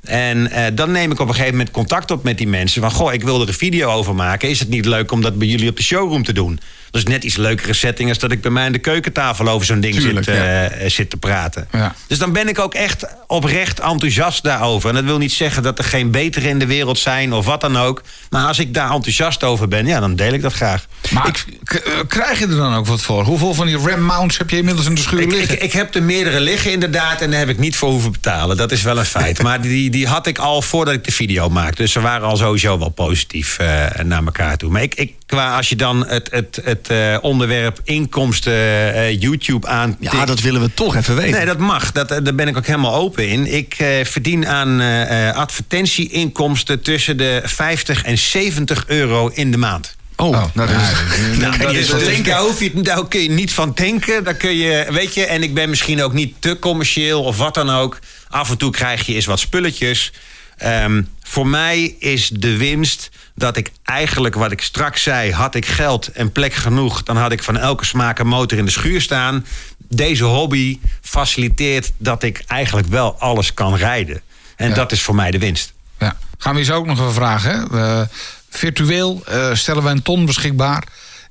Speaker 2: En eh, dan neem ik op een gegeven moment contact op met die mensen. Van, goh, ik wil er een video over maken. Is het niet leuk om dat bij jullie op de showroom te doen? Dat is net iets leukere setting als dat ik bij mij aan de keukentafel over zo'n ding
Speaker 4: Tuurlijk,
Speaker 2: zit,
Speaker 4: ja.
Speaker 2: eh, zit te praten.
Speaker 3: Ja.
Speaker 2: Dus dan ben ik ook echt oprecht enthousiast daarover. En dat wil niet zeggen dat er geen betere in de wereld zijn of wat dan ook. Maar als ik daar enthousiast over ben, ja, dan deel ik dat graag.
Speaker 3: Maar eh, krijg je er dan ook wat voor? Hoeveel van die RAM mounts heb je inmiddels in de schuur liggen?
Speaker 2: ik, ik heb er meerdere liggen inderdaad en daar heb ik niet voor hoeven betalen. Dat is wel een feit. Maar die, die had ik al voordat ik de video maakte. Dus ze waren al sowieso wel positief eh, naar elkaar toe. Maar ik, ik, qua als je dan het, het, het eh, onderwerp inkomsten eh, YouTube aan...
Speaker 4: Ja, dat willen we toch even weten.
Speaker 2: Nee, dat mag. Dat, eh, daar ben ik ook helemaal open in. Ik eh, verdien aan eh, eh, advertentieinkomsten tussen de 50 en 70 euro in de maand.
Speaker 4: Oh, nou, dat is...
Speaker 2: Nou, dat is,
Speaker 3: van
Speaker 2: dus
Speaker 3: denken.
Speaker 2: daar, hoef je, daar kun je niet van denken. Daar kun je, weet je, en ik ben misschien ook niet te commercieel of wat dan ook. Af en toe krijg je eens wat spulletjes. Ehm, voor mij is de winst dat ik eigenlijk, wat ik straks zei... had ik geld en plek genoeg... dan had ik van elke smaak een motor in de schuur staan. Deze hobby faciliteert dat ik eigenlijk wel alles kan rijden. En
Speaker 3: Ja.
Speaker 2: dat is voor mij de winst.
Speaker 3: Ja. Gaan we je zo ook nog even vragen. Hè? Virtueel eh, stellen we een ton beschikbaar.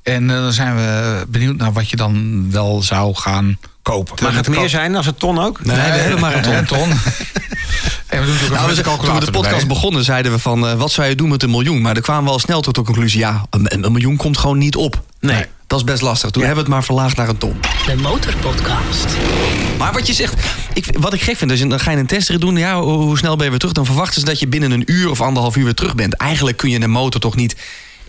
Speaker 3: En eh, dan zijn we benieuwd naar wat je dan wel zou gaan kopen.
Speaker 2: Mag het meer zijn als een ton ook?
Speaker 4: Nee, we hebben maar een ton.
Speaker 3: Een ton. en we doen natuurlijk
Speaker 4: Nou,
Speaker 3: ook
Speaker 4: we-
Speaker 3: een
Speaker 4: toen we de podcast
Speaker 3: erbij.
Speaker 4: begonnen, zeiden we van... eh, wat zou je doen met een miljoen? Maar er kwamen we al snel tot de conclusie... ja, een, een miljoen komt gewoon niet op.
Speaker 2: Nee.
Speaker 4: Dat is best lastig. Toen hebben we het maar verlaagd naar een ton.
Speaker 1: De Motorpodcast.
Speaker 4: Maar wat je zegt, ik, wat ik gek vind, is dan ga je een testrit doen. Ja, hoe, hoe snel ben je weer terug? Dan verwachten ze dat je binnen een uur of anderhalf uur weer terug bent. Eigenlijk kun je een motor toch niet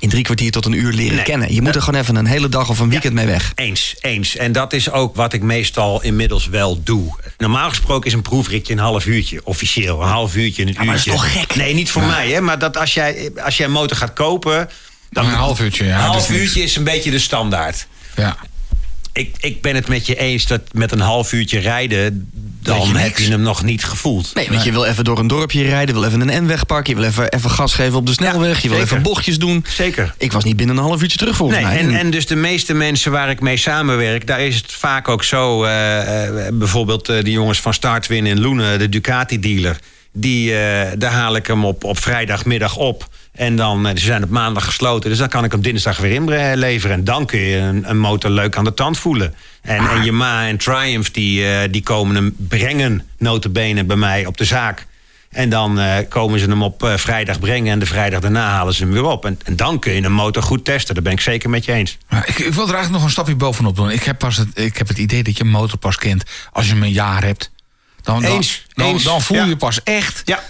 Speaker 4: in drie kwartier tot een uur leren
Speaker 2: Nee.
Speaker 4: kennen. Je moet er gewoon even een hele dag of een weekend mee weg.
Speaker 2: Eens, eens. En dat is ook wat ik meestal inmiddels wel doe. Normaal gesproken is een proefritje een half uurtje, officieel. Een half uurtje, een uurtje.
Speaker 4: maar dat is toch gek?
Speaker 2: Nee, niet voor mij, hè. Maar dat als jij, als jij een motor gaat kopen... Dan
Speaker 3: Een half uurtje, ja,
Speaker 2: Een half uurtje is een beetje de standaard.
Speaker 3: Ja.
Speaker 2: Ik, ik ben het met je eens dat met een half uurtje rijden... Dan
Speaker 3: je
Speaker 2: heb je hem nog niet gevoeld.
Speaker 4: Nee, want je wil even door een dorpje rijden, wil even een N-weg pakken, je wil even, even gas geven op de snelweg, je wil
Speaker 2: zeker.
Speaker 4: even bochtjes doen.
Speaker 2: Zeker.
Speaker 4: Ik was niet binnen een half uurtje terug volgens
Speaker 2: Nee,
Speaker 4: mij.
Speaker 2: en, en dus de meeste mensen waar ik mee samenwerk, daar is het vaak ook zo. eh, eh, bijvoorbeeld eh, de jongens van Startwin in Loenen, de Ducati-dealer. Die, daar haal ik hem op, op vrijdagmiddag op. En dan, eh, ze zijn op maandag gesloten, dus dan kan ik hem dinsdag weer inleveren. En dan kun je een, een motor leuk aan de tand voelen. En, en Yamaha en Triumph, die, eh, die komen hem brengen, notabene, bij mij op de zaak. En dan eh, komen ze hem op eh, vrijdag brengen en de vrijdag daarna halen ze hem weer op. En, en dan kun je een motor goed testen. Daar ben ik zeker met je eens.
Speaker 3: Maar ik, ik wil er eigenlijk nog een stapje bovenop doen. Ik heb, pas het, ik heb het idee dat je een motor pas kent als je hem een jaar hebt. Dan, dan,
Speaker 2: Eens,
Speaker 3: dan,
Speaker 2: eens,
Speaker 3: dan voel
Speaker 2: ja.
Speaker 3: je pas echt.
Speaker 2: Ja,
Speaker 3: Ik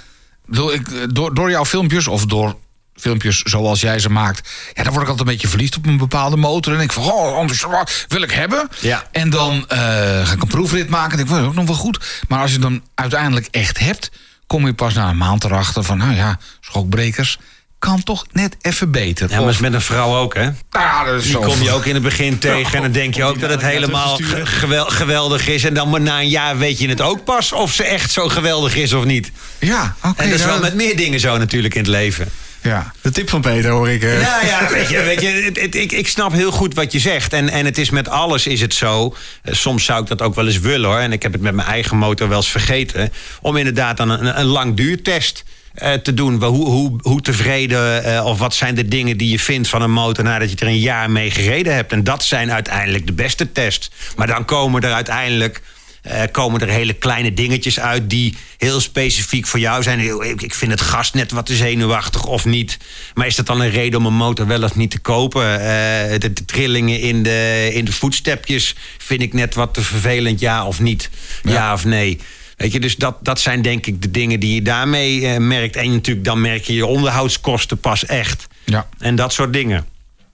Speaker 3: bedoel, ik, eh, door, door jouw filmpjes of door filmpjes zoals jij ze maakt... Ja, dan word ik altijd een beetje verliefd op een bepaalde motor. En ik van, oh, anders wil ik hebben.
Speaker 2: Ja.
Speaker 3: En dan eh, ga ik een proefrit maken. En ik wil ook nog wel goed. Maar als je dan uiteindelijk echt hebt... kom je pas na een maand erachter van... nou ja, schokbrekers kan toch net even beter.
Speaker 2: ja maar
Speaker 3: Of-
Speaker 2: is met een vrouw ook, hè?
Speaker 3: ja, dat is
Speaker 2: Die
Speaker 3: zo.
Speaker 2: kom je ook in het begin tegen en dan denk je ook dat het helemaal ge- gewel- geweldig is. En dan maar na een jaar weet je het ook pas of ze echt zo geweldig is of niet.
Speaker 3: Ja, oké.
Speaker 2: En dat is wel met meer dingen zo natuurlijk in het leven.
Speaker 3: Ja.
Speaker 4: De tip van Peter hoor ik. eh.
Speaker 2: Ja, ja, weet je, weet je ik, ik snap heel goed wat je zegt. En, en het is met alles is het zo. Eh, Soms zou ik dat ook wel eens willen hoor. En ik heb het met mijn eigen motor wel eens vergeten. Om inderdaad dan een, een langduurtest eh, te doen. Hoe, hoe, hoe tevreden eh, of wat zijn de dingen die je vindt van een motor nadat je er een jaar mee gereden hebt. En dat zijn uiteindelijk de beste tests. Maar dan komen er uiteindelijk eh, komen er hele kleine dingetjes uit die heel specifiek voor jou zijn. Ik vind het gas net wat te zenuwachtig of niet. Maar is dat dan een reden om een motor wel of niet te kopen? Eh, de, de trillingen in de, in de voetstepjes vind ik net wat te vervelend, ja of niet? Ja, of nee? Weet je, dus dat, dat zijn denk ik de dingen die je daarmee eh, merkt. En natuurlijk, dan merk je je onderhoudskosten pas echt.
Speaker 3: Ja.
Speaker 2: En dat soort dingen.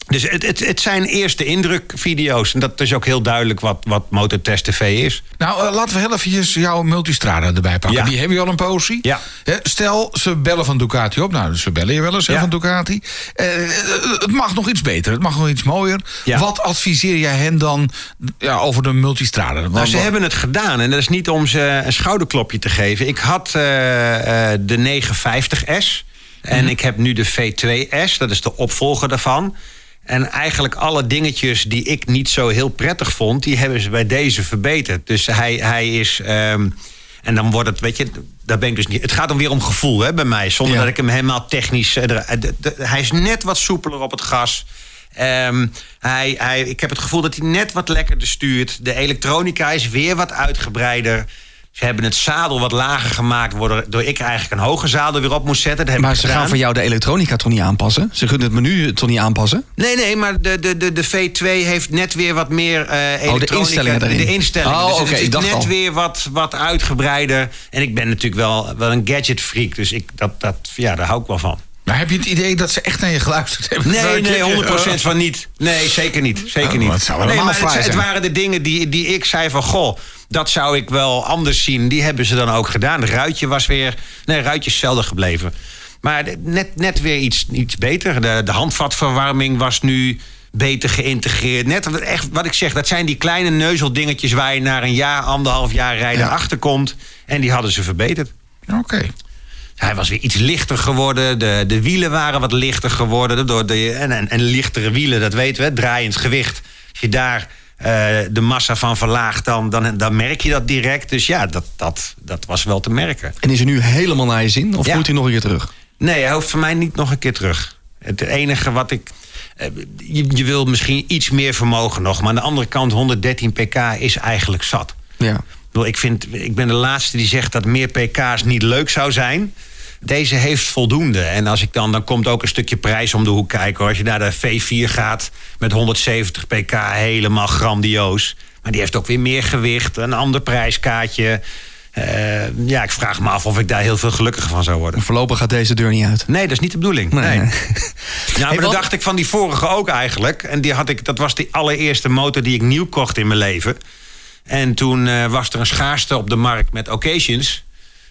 Speaker 2: Dus het, het, het zijn eerste indrukvideo's. En dat is ook heel duidelijk wat, wat Motortest TV is.
Speaker 3: Nou, eh, laten we heel eventjes jouw multistrada erbij pakken.
Speaker 2: Ja.
Speaker 3: Die hebben je al een.
Speaker 2: Ja.
Speaker 3: Hè, Stel, ze bellen van Ducati op. Nou, ze bellen je wel eens
Speaker 2: Ja.
Speaker 3: van Ducati. Eh, het mag nog iets beter. Het mag nog iets mooier. Wat adviseer jij hen dan ja, over de multistrada?
Speaker 2: Nou,
Speaker 3: Want-
Speaker 2: ze hebben het gedaan en dat is niet om ze een schouderklopje te geven. Ik had eh, de 950S en ik heb nu de V2S, dat is de opvolger daarvan. En eigenlijk alle dingetjes die ik niet zo heel prettig vond, die hebben ze bij deze verbeterd. Dus hij, hij is. ehm, en dan wordt het, weet je, daar ben ik dus niet. Het gaat dan weer om gevoel hè, bij mij, zonder
Speaker 3: Ja.
Speaker 2: dat ik hem helemaal technisch. eh, de- de- hij is net wat soepeler op het gas. Ehm, hij, hij, ik heb het gevoel dat hij net wat lekkerder stuurt. De elektronica is weer wat uitgebreider. Ze hebben het zadel wat lager gemaakt, waardoor ik eigenlijk een hoger zadel weer op moest zetten. Dat
Speaker 4: Maar ze
Speaker 2: gedaan.
Speaker 4: gaan voor jou de elektronica toch niet aanpassen? Ze kunnen het menu toch niet aanpassen?
Speaker 2: Nee, nee, maar de, de, de, de V2 heeft net weer wat meer eh elektronica.
Speaker 4: instellingen erin.
Speaker 2: De instellingen.
Speaker 4: Oh,
Speaker 2: Dus
Speaker 4: oké,
Speaker 2: het
Speaker 4: ik
Speaker 2: is
Speaker 4: dacht
Speaker 2: net
Speaker 4: al.
Speaker 2: weer wat, wat uitgebreider. En ik ben natuurlijk wel, wel een gadget freak. Dus ik, dat, dat, ja, daar hou ik wel van.
Speaker 3: Maar heb je het idee dat ze echt naar je geluisterd hebben?
Speaker 2: Nee, nee, 100%
Speaker 3: Uh,
Speaker 2: van niet. Nee, zeker niet. Zeker
Speaker 3: Oh,
Speaker 2: niet.
Speaker 3: dat zou
Speaker 2: nee, maar het, het waren de dingen die, die ik zei van... goh, dat zou ik wel anders zien. Die hebben ze dan ook gedaan. Het ruitje was weer... Nee, ruitje is zelden gebleven. Maar net, net weer iets, iets beter. De, de handvatverwarming was nu beter geïntegreerd. Net wat- echt wat ik zeg, dat zijn die kleine neuzeldingetjes... waar je na een jaar, anderhalf jaar rijden
Speaker 3: Ja.
Speaker 2: achterkomt. En die hadden ze verbeterd.
Speaker 3: Oké.
Speaker 2: Hij was weer iets lichter geworden. De, de wielen waren wat lichter geworden. Door de, en, en, en lichtere wielen, dat weten we. Draaiend gewicht. Als je daar eh, de massa van verlaagt, dan, dan, dan merk je dat direct. Dus ja, dat, dat, dat was wel te merken.
Speaker 4: En is er nu helemaal naar je zin? Of
Speaker 2: Ja.
Speaker 4: moet hij nog een keer terug?
Speaker 2: Nee, hij hoeft voor mij niet nog een keer terug. Het enige wat ik. eh, Je, je wil misschien iets meer vermogen nog. Maar aan de andere kant, 113 pk is eigenlijk zat.
Speaker 4: Ja.
Speaker 2: Ik bedoel, Ik, vind, ik ben de laatste die zegt dat meer pk's niet leuk zou zijn. Deze heeft voldoende. En als ik dan, dan komt ook een stukje prijs om de hoek kijken. hoor. Als je naar de V4 gaat met 170 pk, helemaal grandioos. Maar die heeft ook weer meer gewicht, een ander prijskaartje. Eh, ja, ik vraag me af of ik daar heel veel gelukkiger van zou worden.
Speaker 4: Voorlopig gaat deze deur niet uit.
Speaker 2: Nee, dat is niet de bedoeling.
Speaker 4: Nee.
Speaker 2: Nee.
Speaker 4: nee.
Speaker 2: Ja, maar
Speaker 4: Hey,
Speaker 2: dat dacht ik van die vorige ook eigenlijk. En die had ik, dat was de allereerste motor die ik nieuw kocht in mijn leven. En toen eh, was er een schaarste op de markt met occasions.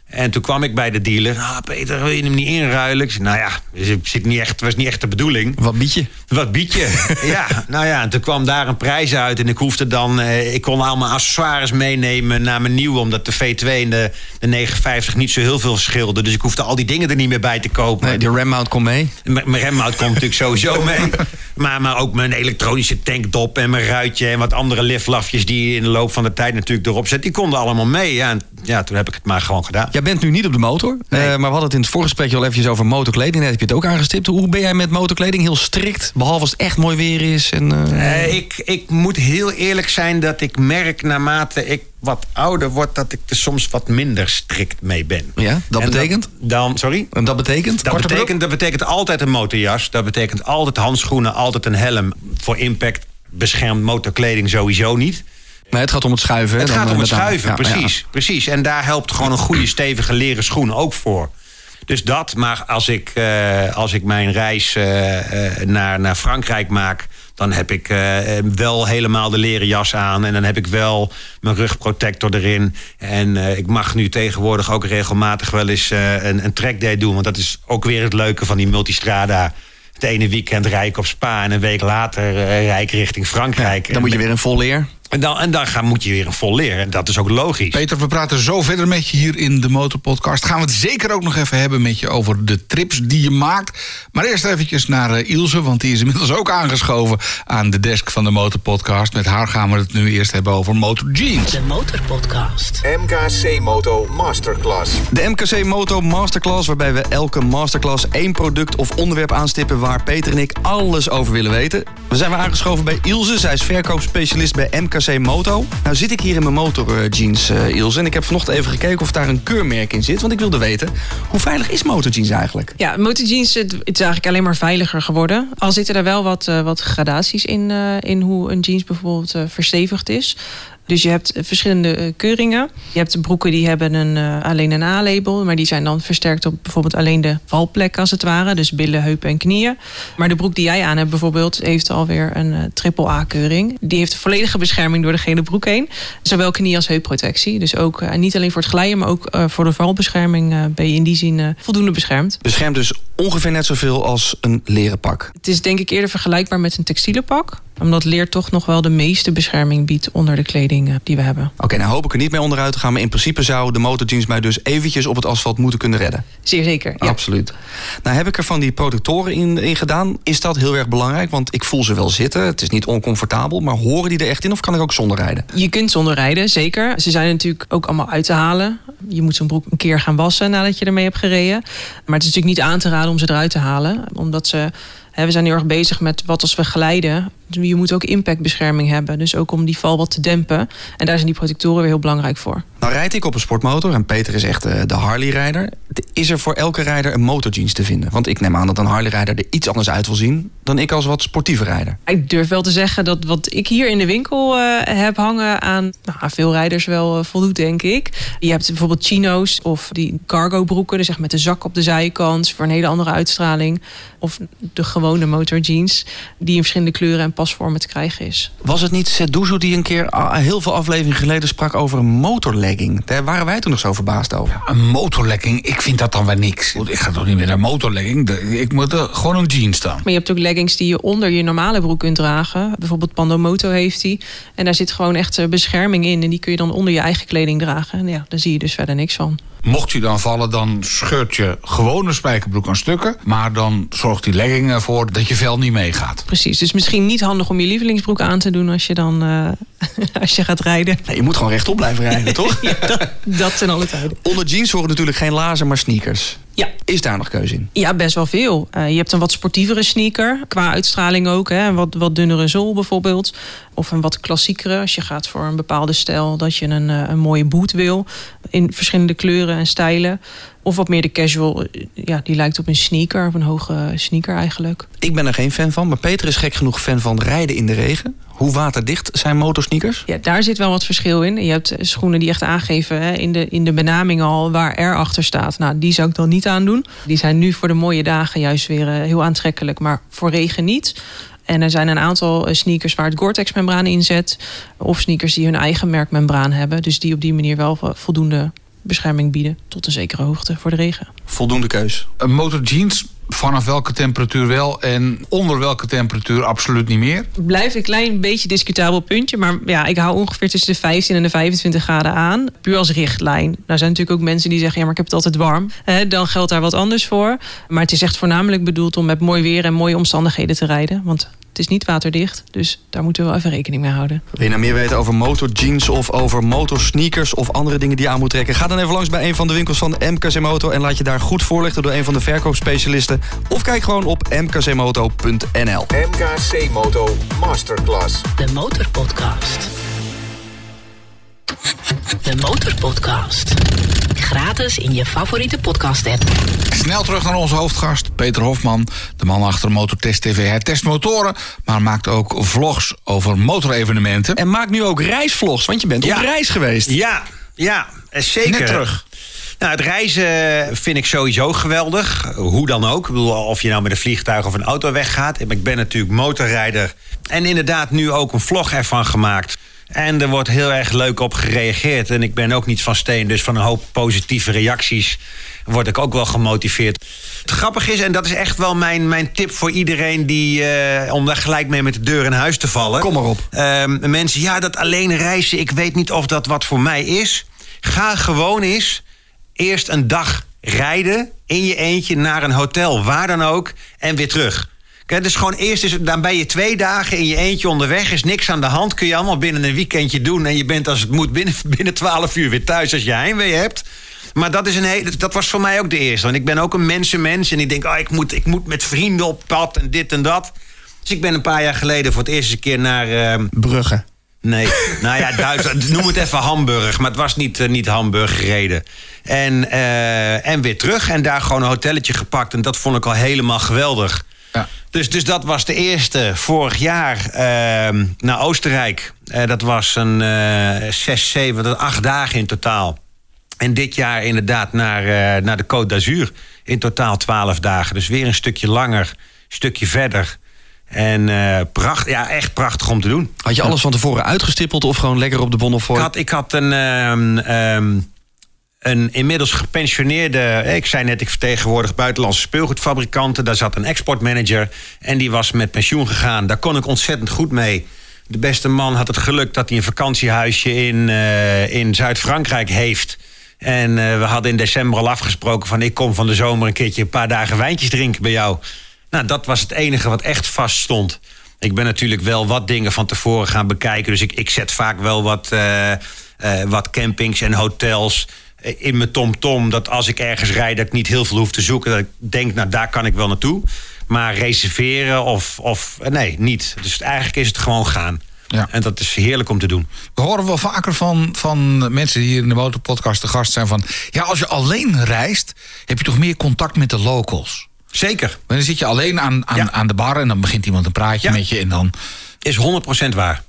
Speaker 2: En toen kwam ik bij de dealer. Ah, Peter, wil je hem niet inruilen? Ik zei, nou ja, het zit niet echt, was niet echt de bedoeling.
Speaker 4: Wat bied je?
Speaker 2: Wat bied je? ja, nou ja, en toen kwam daar een prijs uit. En ik hoefde dan, eh, ik kon allemaal accessoires meenemen naar mijn nieuwe. Omdat de V2 en de, de 950 niet zo heel veel verschilden. Dus ik hoefde al die dingen er niet meer bij te kopen.
Speaker 4: Nee, de remmount komt mee.
Speaker 2: M- Mijn remmout komt natuurlijk sowieso mee. Maar, maar ook mijn elektronische tankdop en mijn ruitje... en wat andere liflafjes die je in de loop van de tijd natuurlijk erop zet... die konden allemaal mee. Ja, en ja, toen heb ik het maar gewoon gedaan.
Speaker 4: Jij bent nu niet op de motor.
Speaker 2: Nee.
Speaker 4: eh, maar we hadden het in het voorgesprekje al eventjes over motorkleding. Net heb je het ook aangestipt. Hoe ben jij met motorkleding? Heel strikt. Behalve als het echt mooi weer is. En, eh,
Speaker 2: Eh, ik, ik moet heel eerlijk zijn dat ik merk naarmate ik wat ouder word, dat ik er soms wat minder strikt mee ben.
Speaker 4: Ja, dat
Speaker 2: En
Speaker 4: betekent?
Speaker 2: dan, sorry?
Speaker 4: En dat betekent?
Speaker 2: Dat betekent, dat betekent altijd een motorjas. Dat betekent altijd handschoenen, altijd een helm. Voor impact beschermt motorkleding sowieso niet.
Speaker 4: Nee, het gaat om het schuiven.
Speaker 2: Het
Speaker 4: dan,
Speaker 2: gaat
Speaker 4: eh,
Speaker 2: om het
Speaker 4: met name.
Speaker 2: schuiven,
Speaker 4: Ja,
Speaker 2: precies, precies. En daar helpt gewoon een goede stevige leren schoen ook voor. Dus dat, maar als ik, eh, als ik mijn reis eh, eh, naar, naar Frankrijk maak... dan heb ik eh, wel helemaal de leren jas aan... en dan heb ik wel mijn rugprotector erin. En eh, ik mag nu tegenwoordig ook regelmatig wel eens eh, een, een trackday doen... want dat is ook weer het leuke van die multistrada... Het ene weekend rijk op Spa en een week later eh, rijk richting Frankrijk.
Speaker 4: Ja, dan moet je weer in vol leer.
Speaker 2: En dan, en dan gaan, moet je weer een vol leren. En dat is ook logisch.
Speaker 3: Peter, we praten zo verder met je hier in de Motorpodcast. Gaan we het zeker ook nog even hebben met je over de trips die je maakt. Maar eerst eventjes naar eh, Ilse, want die is inmiddels ook aangeschoven aan de desk van de Motorpodcast. Met haar gaan we het nu eerst hebben over Motor Jeans.
Speaker 1: De Motorpodcast.
Speaker 6: MKC Moto Masterclass.
Speaker 4: De MKC Moto Masterclass, waarbij we elke masterclass één product of onderwerp aanstippen waar Peter en ik alles over willen weten. We zijn weer aangeschoven bij Ilse. Zij is verkoopspecialist bij MKC Moto. Nou zit ik hier in mijn motorjeans, eh Ilse. En ik heb vanochtend even gekeken of daar een keurmerk in zit. Want ik wilde weten, hoe veilig is motorjeans eigenlijk?
Speaker 7: Ja, motorjeans het, het is eigenlijk alleen maar veiliger geworden. Al zitten er wel wat, eh, wat gradaties in, eh, in hoe een jeans bijvoorbeeld eh, verstevigd is. Dus je hebt verschillende eh, keuringen. Je hebt broeken die hebben een, eh, alleen een A-label. Maar die zijn dan versterkt op bijvoorbeeld alleen de valplek als het ware. Dus billen, heupen en knieën. Maar de broek die jij aan hebt bijvoorbeeld... heeft alweer een eh, triple A-keuring. Die heeft volledige bescherming door de gele broek heen. Zowel knie- als heupprotectie. Dus ook eh, niet alleen voor het glijden... maar ook eh, voor de valbescherming eh, ben je in die zin eh, voldoende beschermd.
Speaker 4: Beschermt dus ongeveer net zoveel als een leren pak.
Speaker 7: Het is denk ik eerder vergelijkbaar met een textiele pak. Omdat leer toch nog wel de meeste bescherming biedt onder de kleding eh, die we hebben.
Speaker 4: Oké, nou hoop ik er niet mee onderuit te gaan. Maar in principe zou de motorjeans mij dus eventjes op het asfalt moeten kunnen redden.
Speaker 7: Zeer zeker. Ja.
Speaker 4: Absoluut. Nou heb ik er van die protectoren in, in gedaan. Is dat heel erg belangrijk? Want ik voel ze wel zitten. Het is niet oncomfortabel. Maar horen die er echt in of kan ik ook zonder rijden?
Speaker 7: Je kunt zonder rijden, zeker. Ze zijn natuurlijk ook allemaal uit te halen. Je moet zo'n broek een keer gaan wassen nadat je ermee hebt gereden. Maar het is natuurlijk niet aan te raden om ze eruit te halen. Omdat ze... hè, We zijn heel erg bezig met wat als we glijden. Je moet ook impactbescherming hebben. Dus ook om die val wat te dempen. En daar zijn die protectoren weer heel belangrijk voor.
Speaker 4: Nou rijd ik op een sportmotor en Peter is echt eh, de Harley-rijder. Is er voor elke rijder een motorjeans te vinden? Want ik neem aan dat een Harley-rijder er iets anders uit wil zien... dan ik als wat sportieve rijder.
Speaker 7: Ik durf wel te zeggen dat wat ik hier in de winkel eh, heb hangen aan, nou, veel rijders wel eh, voldoet, denk ik. Je hebt bijvoorbeeld chino's of die cargo broeken, dus echt met de zak op de zijkant voor een hele andere uitstraling. Of de gewone motorjeans, die in verschillende kleuren en pasvormen te krijgen is.
Speaker 4: Was het niet Doezoe die een keer heel veel afleveringen geleden sprak over een motorlegging? Daar waren wij toen nog zo verbaasd over.
Speaker 3: Een motorlegging, ik vind dat dan weer niks. Ik ga toch niet meer naar motorlegging? Ik moet er gewoon een jeans staan.
Speaker 7: Maar je hebt ook leggings die je onder je normale broek kunt dragen. Bijvoorbeeld Pandomoto heeft die. En daar zit gewoon echt eh, bescherming in. En die kun je dan onder je eigen kleding dragen. En ja, daar zie je dus verder niks van.
Speaker 3: Mocht je dan vallen, dan scheurt je gewone spijkerbroek aan stukken. Maar dan zorgt die legging ervoor dat je vel niet meegaat.
Speaker 7: Precies, dus misschien niet handig om je lievelingsbroek aan te doen als je dan eh, als je gaat rijden.
Speaker 4: Nee, je moet gewoon rechtop blijven rijden, toch?
Speaker 7: Dat zijn alle tijden.
Speaker 4: Onder jeans horen natuurlijk geen lazen, maar sneakers.
Speaker 7: Ja.
Speaker 4: Is daar nog keuze in?
Speaker 7: Ja, best wel veel. Eh, je hebt een wat sportievere sneaker, qua uitstraling ook. Hè. Een wat, wat dunnere zool bijvoorbeeld. Of een wat klassiekere, als je gaat voor een bepaalde stijl... dat je een, eh, een mooie boot wil, in verschillende kleuren en stijlen. Of wat meer de casual, eh, ja, die lijkt op een sneaker, of een hoge sneaker eigenlijk.
Speaker 4: Ik ben er geen fan van, maar Peter is gek genoeg fan van rijden in de regen. Hoe waterdicht zijn motorsneakers?
Speaker 7: Ja, daar zit wel wat verschil in. Je hebt schoenen die echt aangeven hè, in, de, in de benaming al waar R achter staat. Nou, die zou ik dan niet aandoen. Die zijn nu voor de mooie dagen juist weer eh, heel aantrekkelijk, maar voor regen niet. En er zijn een aantal eh, sneakers waar het Gore-Tex-membraan in zit. Of sneakers die hun eigen merkmembraan hebben. Dus die op die manier wel voldoende bescherming bieden. Tot een zekere hoogte voor de regen.
Speaker 4: Voldoende keus.
Speaker 3: Een motorjeans, vanaf welke temperatuur wel en onder welke temperatuur absoluut niet meer?
Speaker 7: Blijft een klein beetje discutabel puntje. Maar ja, ik hou ongeveer tussen de 15 en de 25 graden aan. Puur als richtlijn. Nou zijn natuurlijk ook mensen die zeggen... ja, maar ik heb het altijd warm. Hè, dan geldt daar wat anders voor. Maar het is echt voornamelijk bedoeld om met mooi weer... en mooie omstandigheden te rijden. Want het is niet waterdicht. Dus daar moeten we wel even rekening mee houden.
Speaker 4: Wil je nou meer weten over motorjeans of over motorsneakers... of andere dingen die je aan moet trekken? Ga dan even langs bij een van de winkels van MKC Moto... en laat je daar goed voorlichten door een van de verkoopspecialisten. Of kijk gewoon op mkcmoto.nl.
Speaker 6: MKC Moto Masterclass.
Speaker 1: De Motorpodcast. De Motorpodcast. Gratis in je favoriete podcast-app.
Speaker 3: Snel terug naar onze hoofdgast, Peter Hofman. De man achter Motortest TV. Hij test motoren, maar maakt ook vlogs over motorevenementen.
Speaker 4: En maak nu ook reisvlogs, want je bent
Speaker 2: Ja.
Speaker 4: op reis geweest.
Speaker 2: Ja, ja, eh, zeker.
Speaker 3: Net terug.
Speaker 2: Nou, het reizen vind ik sowieso geweldig. Hoe dan ook. Ik bedoel, of je nou met een vliegtuig of een auto weggaat. Ik ben natuurlijk motorrijder. En inderdaad nu ook een vlog ervan gemaakt. En er wordt heel erg leuk op gereageerd. En ik ben ook niet van steen, dus van een hoop positieve reacties word ik ook wel gemotiveerd. Het grappige is, en dat is echt wel mijn, mijn tip voor iedereen die. eh, om daar gelijk mee met de deur in huis te vallen.
Speaker 4: Kom maar op.
Speaker 2: Ehm, mensen, ja, dat alleen reizen, ik weet niet of dat wat voor mij is. Ga gewoon eens eerst een dag rijden in je eentje naar een hotel, waar dan ook, en weer terug. Kijk, dus gewoon eerst is, dan ben je twee dagen in je eentje onderweg, is niks aan de hand, kun je allemaal binnen een weekendje doen en je bent als het moet binnen, binnen 12 uur weer thuis als je heimwee hebt. Maar dat, is een hele, dat was voor mij ook de eerste. Want ik ben ook een mensenmens en ik denk, oh, ik, moet, ik moet met vrienden op pad en dit en dat. Dus ik ben een paar jaar geleden voor het eerste keer naar. ehm,
Speaker 4: Brugge.
Speaker 2: Nee, nou ja, Duitsland. Noem het even Hamburg, maar het was niet, eh, niet Hamburg gereden. En, eh, en weer terug en daar gewoon een hotelletje gepakt. En dat vond ik al helemaal geweldig.
Speaker 3: Ja.
Speaker 2: Dus, dus dat was de eerste vorig jaar ehm, naar Oostenrijk. Eh, dat was een eh, zes, zeven, acht dagen in totaal. En dit jaar inderdaad naar, eh, naar de Côte d'Azur. In totaal twaalf dagen. Dus weer een stukje langer, een stukje verder. En pracht, ja, echt prachtig om te doen.
Speaker 4: Had je alles van tevoren uitgestippeld of gewoon lekker op de Bonnefoy?
Speaker 2: Ik had, ik had een, ehm, ehm, een inmiddels gepensioneerde... Ik zei net, ik vertegenwoordig buitenlandse speelgoedfabrikanten. Daar zat een exportmanager en die was met pensioen gegaan. Daar kon ik ontzettend goed mee. De beste man had het geluk dat hij een vakantiehuisje in, eh, in Zuid-Frankrijk heeft... En eh, we hadden in december al afgesproken van... ik kom van de zomer een keertje een paar dagen wijntjes drinken bij jou. Nou, dat was het enige wat echt vast stond. Ik ben natuurlijk wel wat dingen van tevoren gaan bekijken. Dus ik, ik zet vaak wel wat, eh, wat campings en hotels in mijn tom-tom. Dat als ik ergens rijd, dat ik niet heel veel hoef te zoeken. Dat ik denk, nou, daar kan ik wel naartoe. Maar reserveren of, of eh, nee, niet. Dus eigenlijk is het gewoon gaan.
Speaker 3: Ja.
Speaker 2: En dat is heerlijk om te doen.
Speaker 3: We horen wel vaker van, van mensen die hier in de Motorpodcast te gast zijn van... ja, als je alleen reist, heb je toch meer contact met de locals?
Speaker 2: Zeker.
Speaker 3: Maar dan zit je alleen aan, aan,
Speaker 2: Ja.
Speaker 3: aan de bar en dan begint iemand een praatje
Speaker 2: Ja.
Speaker 3: met je... en dan
Speaker 2: is 100% waar.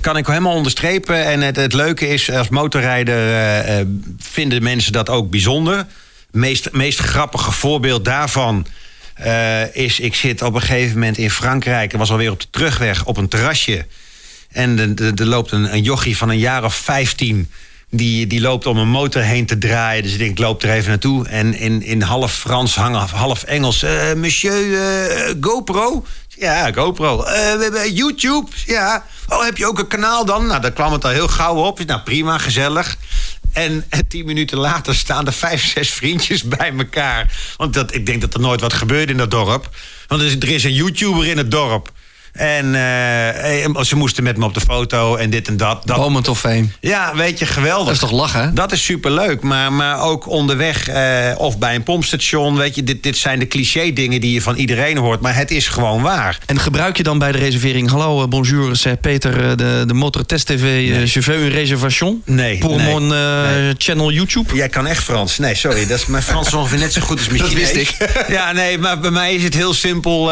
Speaker 2: Kan ik helemaal onderstrepen. En het, het leuke is, als motorrijder eh, eh, vinden mensen dat ook bijzonder. Het meest, meest grappige voorbeeld daarvan eh, is... ik zit op een gegeven moment in Frankrijk... dat was alweer op de terugweg op een terrasje... en er- loopt een, een jochie van een jaar of 15... Die, die loopt om een motor heen te draaien. Dus ik denk, ik loop er even naartoe. En in, in half Frans, hangen, half Engels. monsieur GoPro? Ja, GoPro. Eh, we hebben YouTube? Ja. Oh, heb je ook een kanaal dan? Nou, daar kwam het al heel gauw op. Nou, prima, gezellig. En, en tien minuten later staan er vijf, zes vriendjes bij elkaar. Want dat, ik denk dat er nooit wat gebeurt in dat dorp. Want er is, er is een YouTuber in het dorp. En eh, eh, ze moesten met me op de foto en dit en dat. dat
Speaker 4: Moment of fame.
Speaker 2: ja, weet je, geweldig.
Speaker 4: Dat is toch lachen?
Speaker 2: Dat is superleuk. Maar, maar ook onderweg eh, of bij een pompstation. Weet je, dit, dit zijn de cliché dingen die je van iedereen hoort. Maar het is gewoon waar.
Speaker 4: En gebruik je dan bij de reservering... Hallo, eh, bonjour, c'est Peter, de, de Motor Test TV. eh, Je veux une réservation?
Speaker 2: Nee,
Speaker 4: Pour
Speaker 2: nee,
Speaker 4: mon channel YouTube?
Speaker 2: Jij kan echt Frans. Nee, sorry. Dat is, mijn Frans is ongeveer net zo goed als mijn
Speaker 4: Dat wist
Speaker 2: Chinees. Ja, nee, maar bij mij is het heel simpel.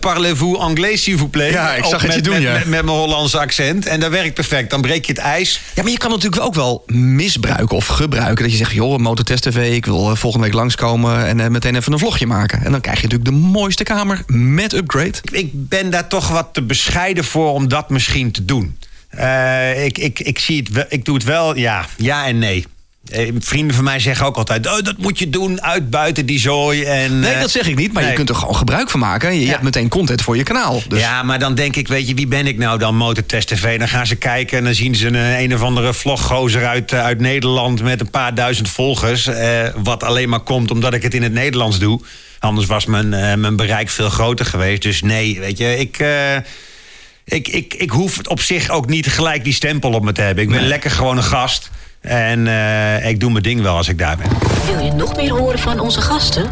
Speaker 2: Parlez-vous anglais, s'il vous
Speaker 4: Ja, ik zag het je doen,
Speaker 2: met,
Speaker 4: ja.
Speaker 2: Met, met mijn Hollandse accent. En dat werkt perfect. Dan breek je het ijs.
Speaker 4: Ja, maar je kan natuurlijk ook wel misbruiken of gebruiken. Dat je zegt, joh, Motortest TV, ik wil eh, volgende week langskomen... en eh, meteen even een vlogje maken. En dan krijg je natuurlijk de mooiste kamer met upgrade.
Speaker 2: ik ben daar toch wat te bescheiden voor om dat misschien te doen. Eh, ik, ik, ik, zie het ik doe het wel, ja, ja en nee. Eh, Vrienden van mij zeggen ook altijd: oh, dat moet je doen, uitbuiten die zooi. En,
Speaker 4: Nee,
Speaker 2: eh,
Speaker 4: dat zeg ik niet, maar je kunt er gewoon gebruik van maken. Je,
Speaker 2: Ja.
Speaker 4: hebt meteen content voor je kanaal. Dus
Speaker 2: Ja, maar dan denk ik, weet je, wie ben ik nou dan, Motortest TV? Dan gaan ze kijken en dan zien ze een, een of andere vloggozer uit, eh, uit Nederland... met een paar duizend volgers. eh, wat alleen maar komt omdat ik het in het Nederlands doe. Anders was mijn, mijn bereik veel groter geweest. Dus nee, weet je, ik... ik, ik, ik hoef het op zich ook niet gelijk die stempel op me te hebben. Ik ben lekker gewoon een gast. En eh, ik doe mijn ding wel als ik daar ben.
Speaker 1: Wil je nog meer horen van onze gasten?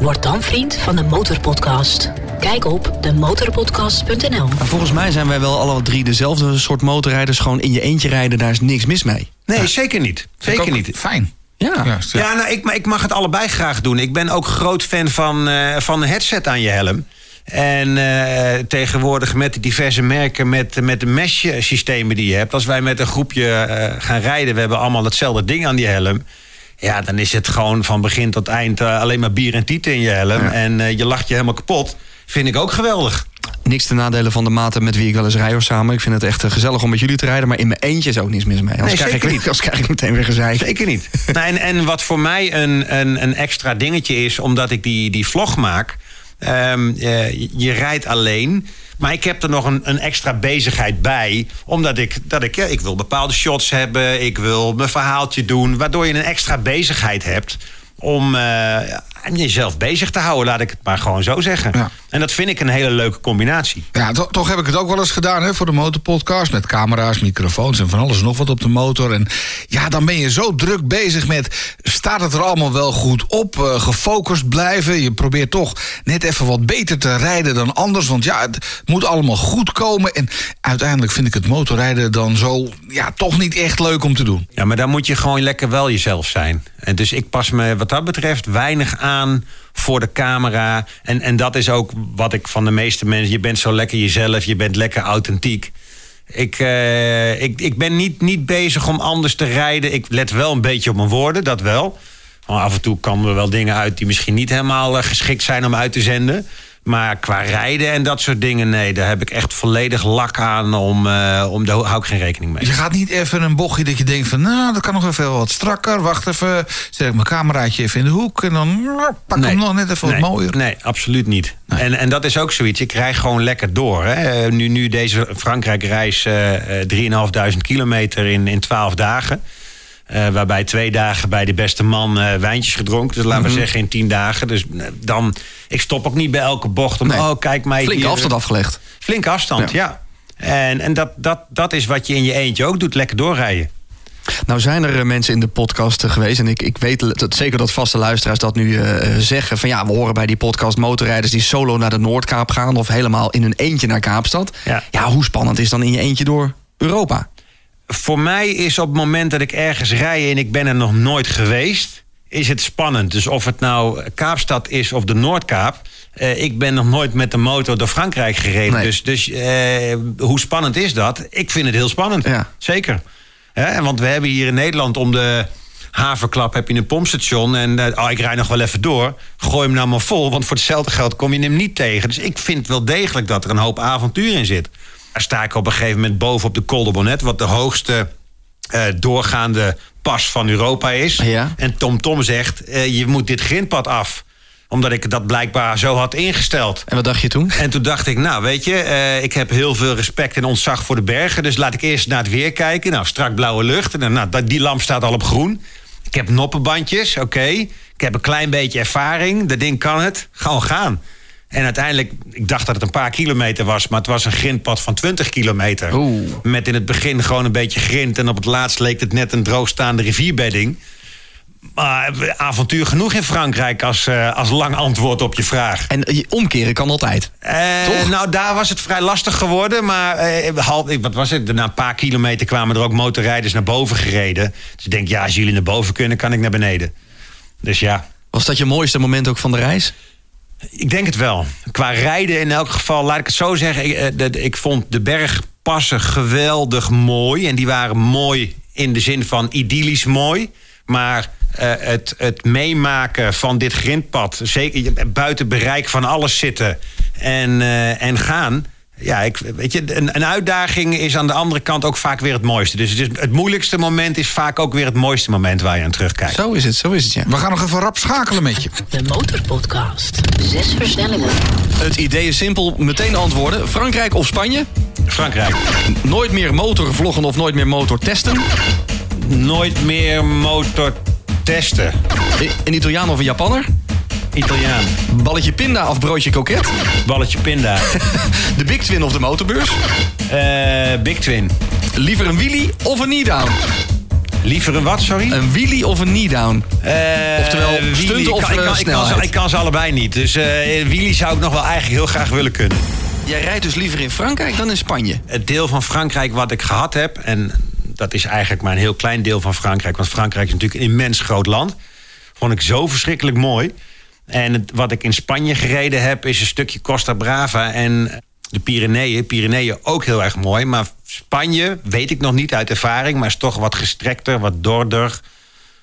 Speaker 1: Word dan vriend van de Motorpodcast. Kijk op demotorpodcast.nl.
Speaker 4: Maar volgens mij zijn wij wel alle drie dezelfde soort motorrijders. Gewoon in je eentje rijden, daar is niks mis mee.
Speaker 2: Nee, zeker niet. Zeker
Speaker 3: ook
Speaker 2: niet.
Speaker 3: Fijn.
Speaker 4: Ja.
Speaker 3: Juist, ja.
Speaker 2: Ja, nou, ik, maar ik mag het allebei graag doen. Ik ben ook groot fan van, eh, van een headset aan je helm. En eh, tegenwoordig met de diverse merken, met, met de mesh-systemen die je hebt. Als wij met een groepje eh, gaan rijden, we hebben allemaal hetzelfde ding aan die helm. Ja, dan is het gewoon van begin tot eind eh, alleen maar bier en tieten in je helm. En je lacht je helemaal kapot. Vind ik ook geweldig.
Speaker 4: Niks te nadelen van de maten met wie ik wel eens rij of samen. Ik vind het echt gezellig om met jullie te rijden. Maar in mijn eentje is ook niets mis mee. Anders,
Speaker 2: Nee,
Speaker 4: krijg, ik,
Speaker 2: niet.
Speaker 4: anders krijg ik meteen weer gezeik.
Speaker 2: Zeker niet. nou, en, en wat voor mij een, een, een extra dingetje is, omdat ik die, die vlog maak. Ehm, eh, je, rijdt alleen. Maar ik heb er nog een, een extra bezigheid bij. Omdat ik, dat ik, ik wil bepaalde shots hebben. Ik wil mijn verhaaltje doen. Waardoor je een extra bezigheid hebt. Om eh, jezelf bezig te houden, laat ik het maar gewoon zo zeggen.
Speaker 3: Ja.
Speaker 2: En dat vind ik een hele leuke combinatie.
Speaker 3: Ja, to- toch heb ik het ook wel eens gedaan hè, voor de motorpodcast. Met camera's, microfoons en van alles nog wat op de motor. En ja, dan ben je zo druk bezig met... staat het er allemaal wel goed op? eh, gefocust blijven. Je probeert toch net even wat beter te rijden dan anders. Want ja, het moet allemaal goed komen. En uiteindelijk vind ik het motorrijden dan zo... ja, toch niet echt leuk om te doen.
Speaker 2: Ja, maar dan moet je gewoon lekker wel jezelf zijn. En dus ik pas me wat dat betreft weinig aan voor de camera. En, en dat is ook wat ik van de meeste mensen... je bent zo lekker jezelf, je bent lekker authentiek. Ik, eh, ik, ik ben niet, niet bezig om anders te rijden. Ik let wel een beetje op mijn woorden, dat wel. Maar af en toe komen er wel dingen uit die misschien niet helemaal eh, geschikt zijn om uit te zenden. Maar qua rijden en dat soort dingen, nee, daar heb ik echt volledig lak aan. Om, eh, om, daar hou ik geen rekening mee.
Speaker 3: Je gaat niet even een bochtje dat je denkt van... nou, dat kan nog even wat strakker. Wacht even, zet ik mijn cameraatje even in de hoek... en dan nou, pak
Speaker 2: Nee.
Speaker 3: hem nog net even
Speaker 2: nee,
Speaker 3: wat mooier.
Speaker 2: Nee, absoluut niet. En, en dat is ook zoiets. Ik rij gewoon lekker door. Hè. Eh, Nu, nu deze Frankrijk-reis eh, 3.500 kilometer in, in 12 dagen. Eh, waarbij twee dagen bij de beste man eh, wijntjes gedronken. Dus laten
Speaker 3: Mhm.
Speaker 2: we zeggen in tien dagen. Dus eh, dan, ik stop ook niet bij elke bocht. Om,
Speaker 4: Nee.
Speaker 2: oh, kijk mij
Speaker 4: Flinke
Speaker 2: hier.
Speaker 4: afstand afgelegd.
Speaker 2: Flinke afstand, ja. En, en dat, dat, dat is wat je in je eentje ook doet. Lekker doorrijden.
Speaker 4: Nou zijn er mensen in de podcast geweest. En ik, ik weet dat, zeker dat vaste luisteraars dat nu zeggen. Van ja, we horen bij die podcast motorrijders die solo naar de Noordkaap gaan. Of helemaal in hun eentje naar Kaapstad.
Speaker 2: Ja.
Speaker 4: ja hoe spannend is dan in je eentje door Europa?
Speaker 2: Voor mij is op het moment dat ik ergens rij en ik ben er nog nooit geweest, is het spannend. Dus of het nou Kaapstad is of de Noordkaap. eh, ik ben nog nooit met de motor door Frankrijk gereden.
Speaker 4: Nee.
Speaker 2: Dus, dus eh, hoe spannend is dat? Ik vind het heel spannend.
Speaker 4: Ja.
Speaker 2: Zeker. Hè, want we hebben hier in Nederland om de haverklap heb je een pompstation. En eh, oh, ik rij nog wel even door. Gooi hem nou maar vol. Want voor hetzelfde geld kom je hem niet tegen. Dus ik vind wel degelijk dat er een hoop avontuur in zit. Daar sta ik op een gegeven moment boven op de Col de Bonnet. Wat de hoogste eh, doorgaande pas van Europa is.
Speaker 4: Ja.
Speaker 2: En Tom Tom zegt, eh, je moet dit grindpad af. Omdat ik dat blijkbaar zo had ingesteld.
Speaker 4: En wat dacht je toen?
Speaker 2: En toen dacht ik, nou weet je, eh, ik heb heel veel respect en ontzag voor de bergen. Dus laat ik eerst naar het weer kijken. Nou, strak blauwe lucht. En dan, nou, die lamp staat al op groen. Ik heb noppenbandjes, oké. Ik heb een klein beetje ervaring. Dat ding kan het. Gewoon gaan. En uiteindelijk, ik dacht dat het een paar kilometer was... maar het was een grindpad van 20 kilometer.
Speaker 4: Oeh.
Speaker 2: Met in het begin gewoon een beetje grind... en op het laatst leek het net een droogstaande rivierbedding. Maar avontuur genoeg in Frankrijk als, eh, als lang antwoord op je vraag.
Speaker 4: En je omkeren kan altijd.
Speaker 2: Eh,
Speaker 4: Toch?
Speaker 2: nou, daar was het vrij lastig geworden. Maar eh, half, wat was het? Na een paar kilometer kwamen er ook motorrijders naar boven gereden. Dus ik denk, ja, als jullie naar boven kunnen, kan ik naar beneden. Dus ja,
Speaker 4: Was dat je mooiste moment ook van de reis?
Speaker 2: Ik denk het wel. Qua rijden in elk geval, laat ik het zo zeggen. Ik, eh, ik vond de bergpassen geweldig mooi. En die waren mooi in de zin van idyllisch mooi. Maar eh, het, het meemaken van dit grindpad, zeker buiten bereik van alles zitten en, eh, en gaan. Ja, ik, weet je, een, een uitdaging is aan de andere kant ook vaak weer het mooiste. Dus het, is, het moeilijkste moment is vaak ook weer het mooiste moment waar je aan terugkijkt.
Speaker 4: Zo is het, zo is het ja.
Speaker 3: We gaan nog even rap schakelen met je.
Speaker 1: De Motorpodcast. Zes versnellingen.
Speaker 4: Het idee is simpel, meteen antwoorden. Frankrijk of Spanje?
Speaker 2: Frankrijk.
Speaker 4: Nooit meer motorvloggen of nooit meer motor testen?
Speaker 2: Nooit meer motor testen.
Speaker 4: Een Italiaan of een Japanner?
Speaker 2: Italiaan.
Speaker 4: Balletje pinda of broodje koket?
Speaker 2: Balletje pinda.
Speaker 4: De Big Twin of de motorbeurs?
Speaker 2: Eh, Big Twin.
Speaker 4: Liever een wheelie of een knee-down?
Speaker 2: Liever een wat, sorry?
Speaker 4: Een wheelie of een knee-down?
Speaker 2: Eh,
Speaker 4: Oftewel,
Speaker 2: wheelie.
Speaker 4: of,
Speaker 2: ik, kan,
Speaker 4: eh,
Speaker 2: kan, ik, kan ze, ik kan ze allebei niet. Dus wheelie zou ik nog wel eigenlijk heel graag willen kunnen.
Speaker 4: Jij rijdt dus liever in Frankrijk dan in Spanje.
Speaker 2: Het deel van Frankrijk wat ik gehad heb... en dat is eigenlijk maar een heel klein deel van Frankrijk... want Frankrijk is natuurlijk een immens groot land... vond ik zo verschrikkelijk mooi. En het- wat ik in Spanje gereden heb... is een stukje Costa Brava en de Pyreneeën. Pyreneeën ook heel erg mooi. Maar Spanje weet ik nog niet uit ervaring... maar is toch wat gestrekter, wat dorder.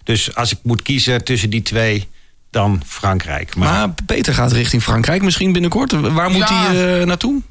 Speaker 2: Dus als ik moet kiezen tussen die twee... dan Frankrijk. Maar,
Speaker 4: Maar Peter gaat richting Frankrijk misschien binnenkort. Waar moet
Speaker 3: Ja.
Speaker 4: hij eh, naartoe?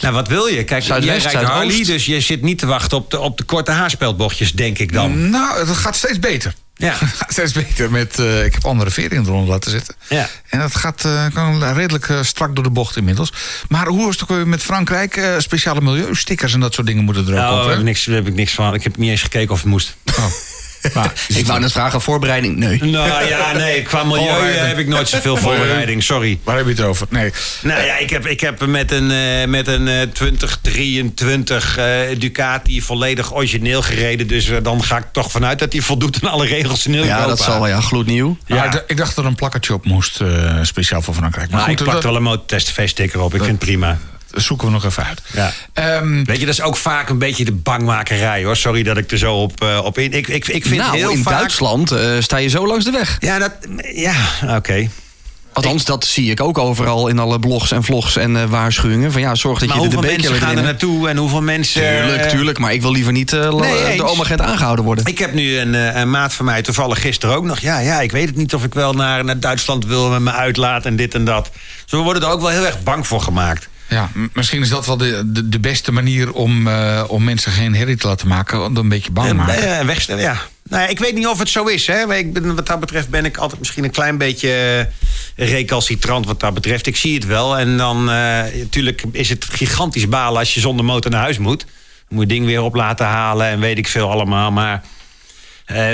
Speaker 2: nou, wat wil je? Kijk,
Speaker 4: Zuidwest,
Speaker 2: jij rijdt. Harley... dus je zit niet te wachten op de, op de korte haarspeldbochtjes, denk ik dan.
Speaker 3: Nou, dat gaat steeds beter.
Speaker 2: Ja.
Speaker 3: steeds beter. Met, eh, ik heb andere veringen eronder laten zitten.
Speaker 2: Ja.
Speaker 3: En dat gaat eh, kan redelijk eh, strak door de bocht inmiddels. Maar hoe is het ook met Frankrijk? Speciale milieustickers en dat soort dingen moeten er ook
Speaker 2: Nou,
Speaker 3: op.
Speaker 2: daar heb, ik niks, heb ik niks van. Ik heb niet eens gekeken of het moest.
Speaker 3: Oh. Maar,
Speaker 4: Ik wou net vragen, voorbereiding? Nee.
Speaker 2: Nou ja, nee, qua milieu eh, heb ik nooit zoveel voorbereiding, sorry.
Speaker 3: Waar heb je het over? Nee.
Speaker 2: Nou ja, ik heb, ik heb met een, eh, met een eh, 2023 eh, Ducati volledig origineel gereden. Dus eh, dan ga ik toch vanuit dat hij voldoet aan alle regels in Europa.
Speaker 4: Ja, dat zal wel, ja. Gloednieuw.
Speaker 3: Ja.
Speaker 2: Ja.
Speaker 3: ik ik dacht dat er een plakkertje op moest, eh, speciaal voor Frankrijk. Maar
Speaker 2: ik
Speaker 3: goed,
Speaker 2: plak er
Speaker 3: dat,
Speaker 2: wel een motortest V-sticker op. Ik vind het prima.
Speaker 3: Zoeken we nog even uit.
Speaker 2: Ja.
Speaker 3: Ehm,
Speaker 2: Weet je, dat is ook vaak een beetje de bangmakerij hoor. Sorry dat ik er zo op, eh, op in. Ik, ik, ik vind
Speaker 4: nou,
Speaker 2: heel
Speaker 4: in
Speaker 2: vaak.
Speaker 4: Duitsland eh, sta je zo langs de weg.
Speaker 2: Ja, dat, ja oké.
Speaker 4: Althans, dat zie ik ook overal in alle blogs en vlogs en eh, waarschuwingen. Van ja, zorg dat
Speaker 2: Maar
Speaker 4: je de, de
Speaker 2: hoeveel
Speaker 4: beker
Speaker 2: mensen gaan er naartoe en hoeveel mensen...
Speaker 4: Tuurlijk, tuurlijk. Maar ik wil liever niet eh, la-
Speaker 2: Nee,
Speaker 4: de oma-agent aangehouden worden.
Speaker 2: Ik heb nu een, eh, een maat van mij, toevallig gisteren ook nog. Ja, ja, ik weet het niet of ik wel naar, naar Duitsland wil met me uitlaat en dit en dat. Dus we worden er ook wel heel erg bang voor gemaakt.
Speaker 3: Ja, misschien is dat wel de, de, de beste manier om, eh, om mensen geen herrie te laten maken. Want een beetje bang
Speaker 2: En,
Speaker 3: maken.
Speaker 2: eh, wegstellen, ja. Nou ja, ik weet niet of het zo is. Hè. Maar Ik ben, wat dat betreft ben ik altijd misschien een klein beetje eh, recalcitrant wat dat betreft. Ik zie het wel. En dan natuurlijk is het gigantisch balen als je zonder motor naar huis moet. Dan moet je ding weer op laten halen en weet ik veel allemaal. Maar eh,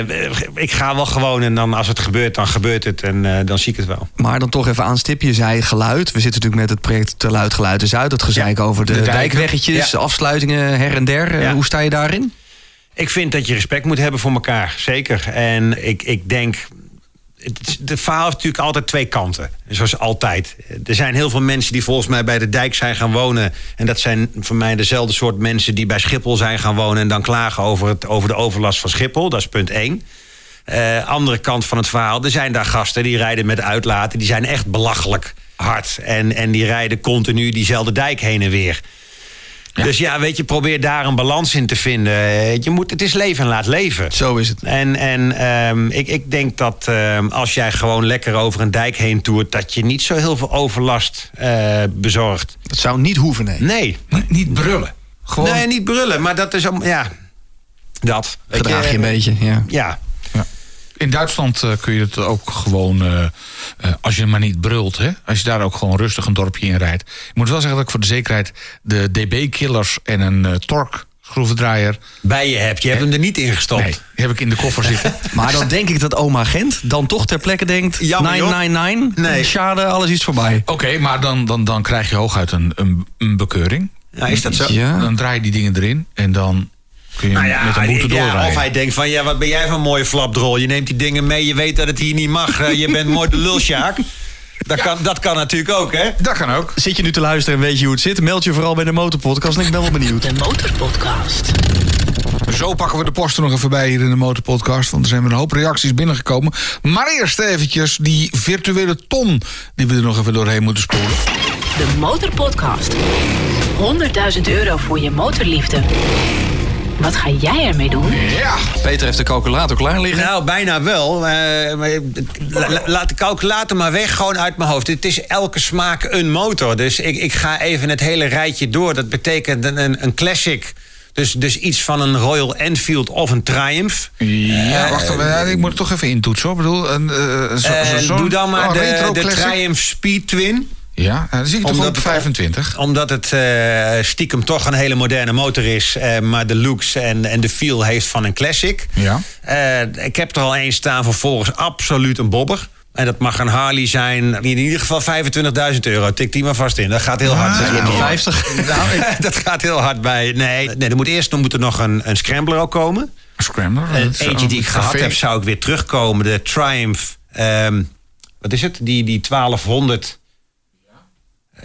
Speaker 2: ik ga wel gewoon en dan als het gebeurt, dan gebeurt het. En eh, dan zie ik het wel.
Speaker 4: Maar dan toch even aanstippen. Je zei geluid. We zitten natuurlijk met het project Te Luid Geluid is uit. Het gezeik over de, dijkweggetjes,
Speaker 2: Ja.
Speaker 4: afsluitingen her en der. Eh,
Speaker 2: Ja.
Speaker 4: Hoe sta je daarin?
Speaker 2: Ik vind dat je respect moet hebben voor elkaar, zeker. En ik, ik denk. Het, verhaal heeft natuurlijk altijd twee kanten. Zoals altijd. Er zijn heel veel mensen die volgens mij bij de dijk zijn gaan wonen. En dat zijn voor mij dezelfde soort mensen die bij Schiphol zijn gaan wonen. En dan klagen over, het, over de overlast van Schiphol. Dat is punt één. Eh, andere kant van het verhaal. Er zijn daar gasten die rijden met uitlaten. Die zijn echt belachelijk hard. En, en die rijden continu diezelfde dijk heen en weer. Dus ja, weet je, probeer daar een balans in te vinden. Eh, Je moet, het is leven en laat leven.
Speaker 4: Zo is het.
Speaker 2: En, en ehm, ik, ik denk dat ehm, als jij gewoon lekker over een dijk heen toert... dat je niet zo heel veel overlast eh, bezorgt.
Speaker 4: Dat zou niet hoeven, nee.
Speaker 2: Nee.
Speaker 3: Nee, niet brullen. Gewoon
Speaker 2: Nee, niet brullen, maar dat is... om- Ja, dat.
Speaker 4: Gedraag je een beetje, ja.
Speaker 2: Ja.
Speaker 3: In Duitsland eh, kun je het ook gewoon, eh, eh, als je maar niet brult, hè, als je daar ook gewoon rustig een dorpje in rijdt. Ik moet wel zeggen dat ik voor de zekerheid de DB-killers en een eh torque schroevendraaier.
Speaker 2: Bij je hebt. Je hebt hem er niet in gestopt.
Speaker 3: Nee, die heb ik in de koffer zitten.
Speaker 4: Maar dan denk ik dat oma Gent dan toch ter plekke denkt...
Speaker 2: Jammer, joh.
Speaker 4: 999,
Speaker 2: Nee.
Speaker 4: schade, alles is voorbij.
Speaker 3: Oké, maar dan, dan, dan krijg je hooguit een, een, een bekeuring.
Speaker 2: Ja, is dat zo?
Speaker 4: Ja.
Speaker 3: Dan draai je die dingen erin en dan kun je
Speaker 2: Nou ja,
Speaker 3: met een boete
Speaker 2: ja,
Speaker 3: doorrijden.
Speaker 2: of hij denkt van, ja, wat ben jij van een mooie flapdrol. Je neemt die dingen mee, je weet dat het hier niet mag. Eh, je bent mooi de lulsjaak. Dat, kan, dat kan natuurlijk ook, hè?
Speaker 3: Dat kan ook.
Speaker 4: Zit je nu te luisteren en weet je hoe het zit? Meld je vooral bij de Motorpodcast en ik ben wel benieuwd.
Speaker 1: De Motorpodcast.
Speaker 3: Zo pakken we de post er nog even bij hier in de Motorpodcast. Want er zijn weer een hoop reacties binnengekomen. Maar eerst eventjes die virtuele ton die we er nog even doorheen moeten spoelen.
Speaker 1: De Motorpodcast. 100.000 euro voor je motorliefde. Wat ga jij ermee doen?
Speaker 3: Ja,
Speaker 4: Peter heeft de calculator klaar liggen.
Speaker 2: Nou, bijna wel. eh, maar la- la- laat de calculator maar weg, gewoon uit mijn hoofd. Het is elke smaak een motor. Dus ik, ik ga even het hele rijtje door. Dat betekent een, een, een classic. Dus, dus iets van een Royal Enfield of een Triumph.
Speaker 3: ja wacht even. ja, Ik moet het toch even intoetsen. hoor. Ik bedoel, een, eh, zo,
Speaker 2: Eh,
Speaker 3: zo-
Speaker 2: doe dan maar
Speaker 3: oh,
Speaker 2: de,
Speaker 3: retro
Speaker 2: de
Speaker 3: classic.
Speaker 2: Triumph Speed Twin.
Speaker 3: Ja, nou, dan zie ik toch
Speaker 2: Omdat
Speaker 3: op
Speaker 2: het-
Speaker 3: 25.
Speaker 2: Omdat het eh, stiekem toch een hele moderne motor is. eh, maar de looks en, en de feel heeft van een classic.
Speaker 3: Ja.
Speaker 2: Eh, ik heb er al één staan voor volgens absoluut een bobber. En dat mag een Harley zijn. In ieder geval 25.000 euro. Tik die maar vast in. Dat gaat heel hard. al.
Speaker 4: 50.
Speaker 2: dat gaat heel hard bij. Nee, nee er moet eerst dan moet er nog een, een scrambler ook komen.
Speaker 3: Scrambler.
Speaker 2: Eh,
Speaker 3: dat is
Speaker 2: eentje die ik
Speaker 3: een
Speaker 2: gehad
Speaker 3: café.
Speaker 2: heb, zou ik weer terugkomen. De Triumph. ehm, wat is het? Die, die 1200.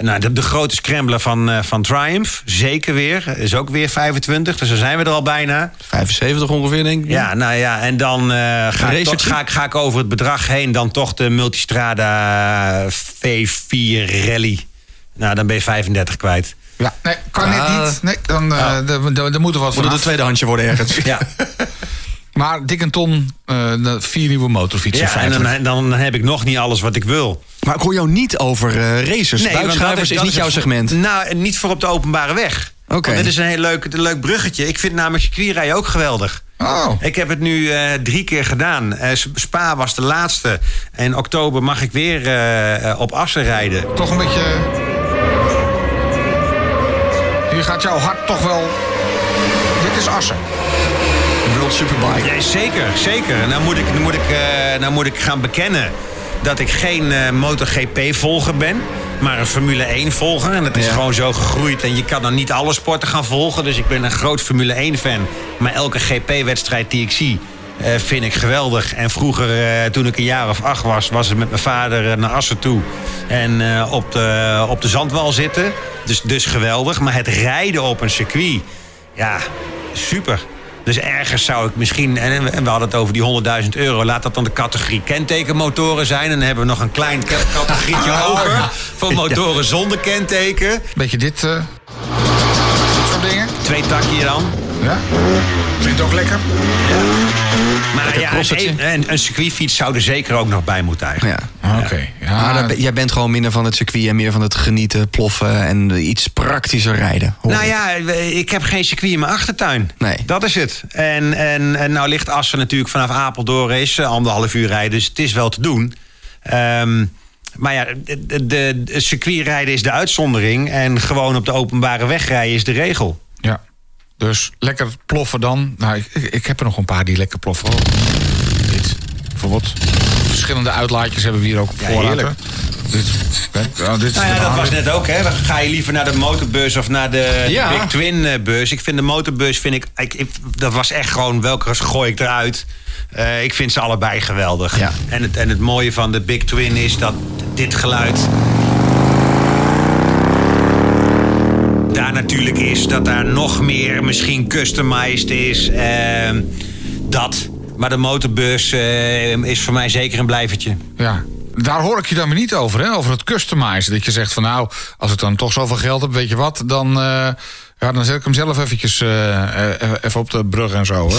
Speaker 2: Nou, de, de grote scrambler van, eh, van Triumph. Zeker weer. Is ook weer 25. Dus dan zijn we er al bijna.
Speaker 4: 75 ongeveer, denk ik.
Speaker 2: Ja, nou ja. En dan eh, ga, ik toch, ga, ik, ga ik over het bedrag heen. Dan toch de Multistrada V4 Rally. Nou, dan ben je 35 kwijt.
Speaker 3: Ja, nee, kan net
Speaker 4: Ah.
Speaker 3: niet. Nee, dan eh, daar- daar- daar moet er wat
Speaker 4: Moet het een tweedehandsje worden ergens.
Speaker 2: Ja,
Speaker 3: Maar dik een ton, eh, vier nieuwe motorfietsen
Speaker 2: ja en dan, dan heb ik nog niet alles wat ik wil.
Speaker 4: Maar ik hoor jou niet over eh, racers.
Speaker 2: want
Speaker 4: Buikschuivers
Speaker 2: dat
Speaker 4: is niet jouw segment.
Speaker 2: Nou, niet voor op de openbare weg.
Speaker 4: Oké.
Speaker 2: Want dit is een heel leuk, een leuk bruggetje. Ik vind namelijk circuitrijden ook geweldig.
Speaker 3: Oh,
Speaker 2: Ik heb het nu eh, drie keer gedaan. Eh, Spa was de laatste. En oktober mag ik weer op Assen rijden.
Speaker 3: toch een beetje... Hier gaat jouw hart toch wel... Dit is Assen.
Speaker 4: World Superbike.
Speaker 2: Ja, zeker, zeker. Nou moet ik, nou moet ik, eh, nou moet ik gaan bekennen dat ik geen eh, MotoGP-volger ben. Maar een Formule 1-volger. En dat is
Speaker 4: Ja.
Speaker 2: gewoon zo gegroeid. En je kan dan niet alle sporten gaan volgen. Dus ik ben een groot Formule 1-fan. Maar elke GP-wedstrijd die ik zie, eh, vind ik geweldig. En vroeger, toen ik een jaar of acht was, was het met mijn vader naar Assen toe. En op, de, op de zandwal zitten. Dus, dus geweldig. Maar het rijden op een circuit, ja, super. Dus ergens zou ik misschien, en we hadden het over die 100.000 euro, laat dat dan de categorie kentekenmotoren zijn. En dan hebben we nog een klein ca- categorietje over voor motoren zonder kenteken.
Speaker 3: Beetje dit... eh soort dingen.
Speaker 2: Twee takje dan.
Speaker 3: Ja. Klinkt ook lekker.
Speaker 2: Maar ja,
Speaker 4: crossertje.
Speaker 2: een, een, een circuitfiets zou er zeker ook nog bij moeten eigenlijk.
Speaker 4: Ja.
Speaker 3: Oké. Ja,
Speaker 4: Maar jij bent gewoon minder van het circuit en meer van het genieten, ploffen en iets praktischer rijden. hoor
Speaker 2: Nou
Speaker 4: ik.
Speaker 2: ja, ik heb geen circuit in mijn achtertuin.
Speaker 4: Nee.
Speaker 2: Dat is het. En, en, en nou ligt Assen natuurlijk vanaf Apeldoorn is eh, anderhalf uur rijden. Dus het is wel te doen. Ehm, maar ja, de, de, de circuitrijden is de uitzondering. En gewoon op de openbare weg rijden is de regel.
Speaker 3: Dus lekker ploffen dan. Nou, ik, ik, heb er nog een paar die lekker ploffen. Oh, dit. Bijvoorbeeld. Verschillende uitlaatjes hebben we hier ook op
Speaker 2: Ja,
Speaker 3: voorraad.
Speaker 2: heerlijk.
Speaker 3: Dit, nou, dit
Speaker 2: Nou ja, dat was net ook, hè. Dan ga je liever naar de motorbus of naar de. Big Twin eh, bus. Ik vind de motorbus, vind ik, ik, ik- dat was echt gewoon, welke gooi ik eruit? Eh, ik vind ze allebei geweldig.
Speaker 4: Ja.
Speaker 2: En, het, en het mooie van de Big Twin is dat dit geluid natuurlijk is. Dat daar nog meer misschien customized is. Ehm, dat. Maar de motorbus eh, is voor mij zeker een blijvertje.
Speaker 3: Ja. Daar hoor ik je dan weer niet over, hè? Over het customizen. Dat je zegt van nou, als ik dan toch zoveel geld heb, weet je wat, dan, eh, ja, dan zet ik hem zelf eventjes eh, eh, even op de brug en zo. Hè?